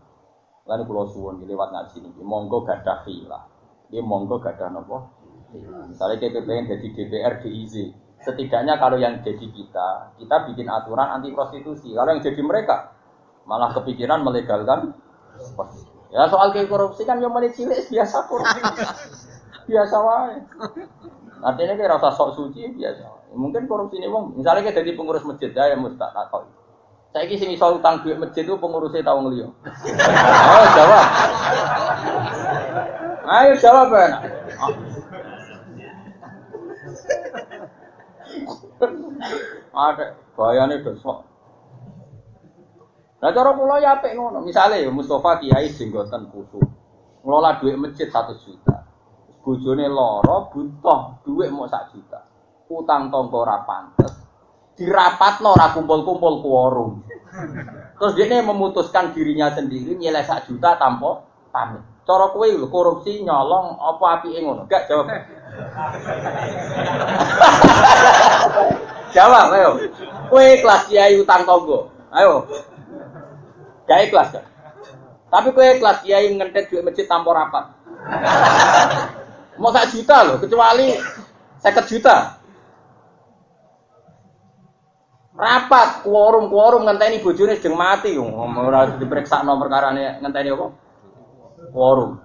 Lalu kalau suwon lewat ngaji ini, monggo gadah khilaf. Dia monggo gadah napa? Misalnya kita pengen jadi DPR DIZ, setidaknya kalau yang jadi kita, kita bikin aturan anti prostitusi. Kalau yang jadi mereka, malah kepikiran melegalkan Ya soal kayak korupsi kan yang mulai cilik biasa korupsi. biasa wae. Artinya kayak rasa sok suci biasa. Mungkin korupsi ini bang, misalnya kita jadi pengurus masjid ya, yang mustahil takut. Saya kisi soal utang duit masjid itu pengurusnya tahu ngelio. Ayo jawab. Ayo jawab ya. Ada bayane dosa. Nah cara kula ya apik ngono. Misale ya Mustafa Kiai jenggoten kusu. Ngelola duit masjid 1 juta. Bojone lara butuh duit mau 1 juta. Utang tangga ora pantes. Dirapatno ora kumpul-kumpul kuorum. Terus dia memutuskan dirinya sendiri nilai 1 juta tanpa pamit. Cara kowe korupsi nyolong apa apike ngono? Gak jawab. Jawab, ayo. Kue kelas kiai utang tonggo. Ayo. Gak ikhlas kan? Tapi kue kelas kiai ngentet duit masjid tanpa rapat. Mau sak juta loh, kecuali seket juta. Rapat, quorum, quorum ngenteni bojone sedang mati. Ora diperiksa nomor karane ngenteni apa? Quorum.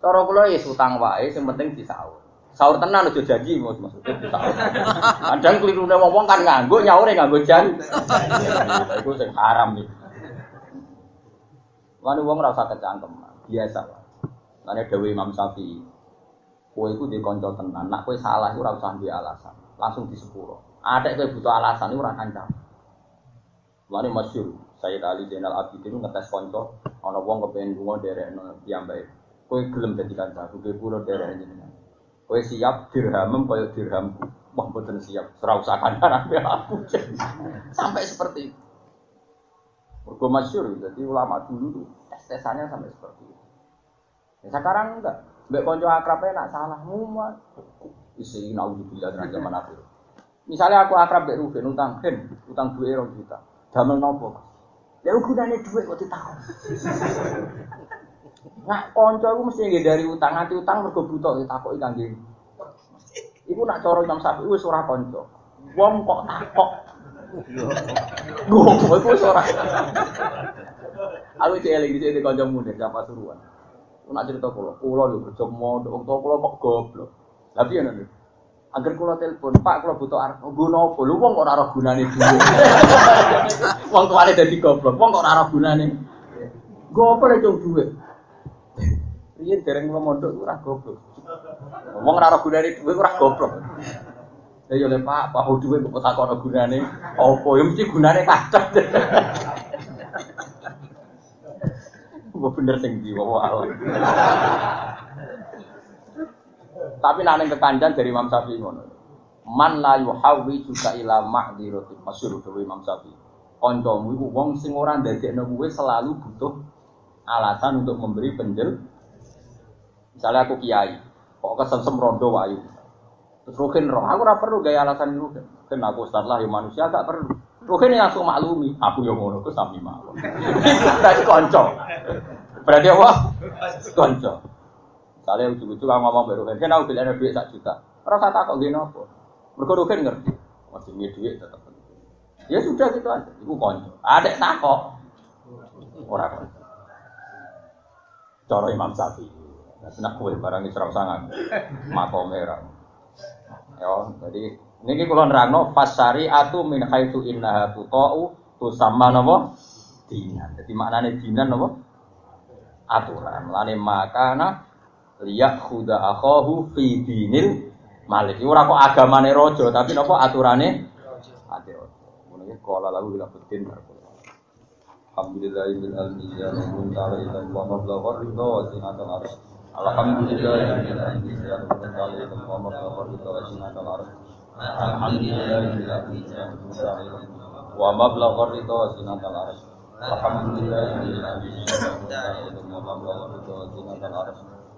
Cara kula ya utang wae, sing penting disaur. Sahur tenan aja janji maksudnya disaur. Kadang klirune wong kan nganggo nyaure nganggo jan. Iku sing haram iki. Lan wong ora usah kecangkem, biasa wae. Lan dawuh Imam Syafi'i, kowe iku di kanca tenan, nak kowe salah iku ora usah duwe alasan, langsung disepuro. Ada kowe butuh alasan iku ora kancam. Lan masyhur, Sayyid Ali Zainal Abidin ngetes kanca ana wong kepengin lunga derekno piyambake. Kowe gelem dadi kancaku, kowe pura daerah jenengan. Kowe siap dirhamem kaya dirhamku. Wah, mboten siap. Ora usah kancanan aku. sampai seperti itu. Mergo masyhur, jadi ulama dulu tuh tes-tesannya sampai seperti itu. Ya, sekarang enggak. Mbak konco akrabnya nak salah mumat. Isi naudzubillah dengan zaman akhir. Misalnya aku akrab mbak Ruben utang, Hen, utang duit orang juta. Damel nopo? Ya gunane duit kok ditakon. Nak konco iku mesti nggih dari utang, nganti utang mergo butuh ditakoki kangge. Iku nak cara Imam Syafi'i wis ora konco. Wong kok takok. Goblok iku wis ora. Aku cek eling dhisik kanca muda siapa suruhan. Nak cerita kula, kula lho wong tua kula kok goblok. Lah piye ngono? Agar kula telepon, Pak kula butuh arep nggono apa? Lho wong kok ora ora gunane dhuwit. Wong tuane dadi goblok, wong kok ora ora gunane. Goblok lek dhuwit. Riyen dereng kula mondok ora goblok. Wong ora gunane dhuwit ora goblok. Ya yo le Pak, Pak dhuwit kok takon gunane. Apa ya mesti gunane kacau. Gue bener sing di wae. Tapi nang kekancan dari Imam Syafi'i ngono. Man la yuhawi juga ila ma'dirati masyhur dari Imam Syafi'i. Kancamu iku wong sing ora ndadekno kuwe selalu butuh alasan untuk memberi penjel Misalnya aku kiai, kok kesem rondo wayu. Terus Rukin roh, aku ora perlu gaya alasan Rukin. Kan aku ustaz lah, ya manusia gak perlu. Rukin yang langsung maklumi, aku yang ngono, aku sami mau. Berarti konco. Berarti apa? Konco. Kalian ujung-ujung kamu ngomong baru kan, aku bilang duit sak juta. Rasa takut gini apa? Mereka Rugen ngerti, masih punya duit tetap. Ya sudah gitu aja, ibu konco. Ada takut, orang kan. Coro Imam Syafi'i. Nak kue barang Isra sangat makom merah. Ya, jadi ini kalau nerangno fasari atu min haitsu innaha tutau tu sama nopo dinan. Jadi maknanya dinan nopo aturan. Lane makana liyak khuda akhahu fi dinil malik. Ora kok agamane raja, tapi nopo aturane ati raja. Iki kala lalu bila putin. Alhamdulillahil almizan wa ridha wa arsh. Alhamdulillahil almizan wa ridha wa arsh. Alhamdulillahil almizan wa ridha wa arsh. Alhamdulillahil almizan wa ridha wa arsh.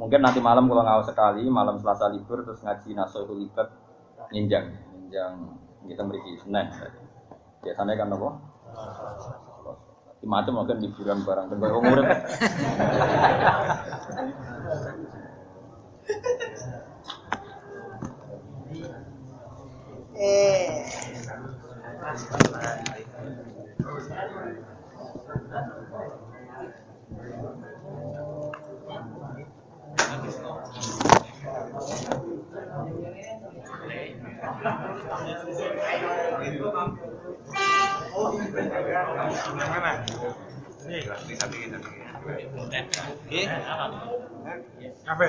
Mungkin nanti malam kula ngaos sekali, malam Selasa libur terus ngaji Nasuhul Libat nginjang, nginjang kita mriki Senin. Biasanya kan napa? macam mungkin liburan barang dan barang umur Eh. Oke. Apa?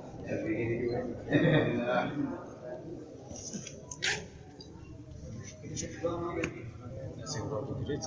Sing rada gede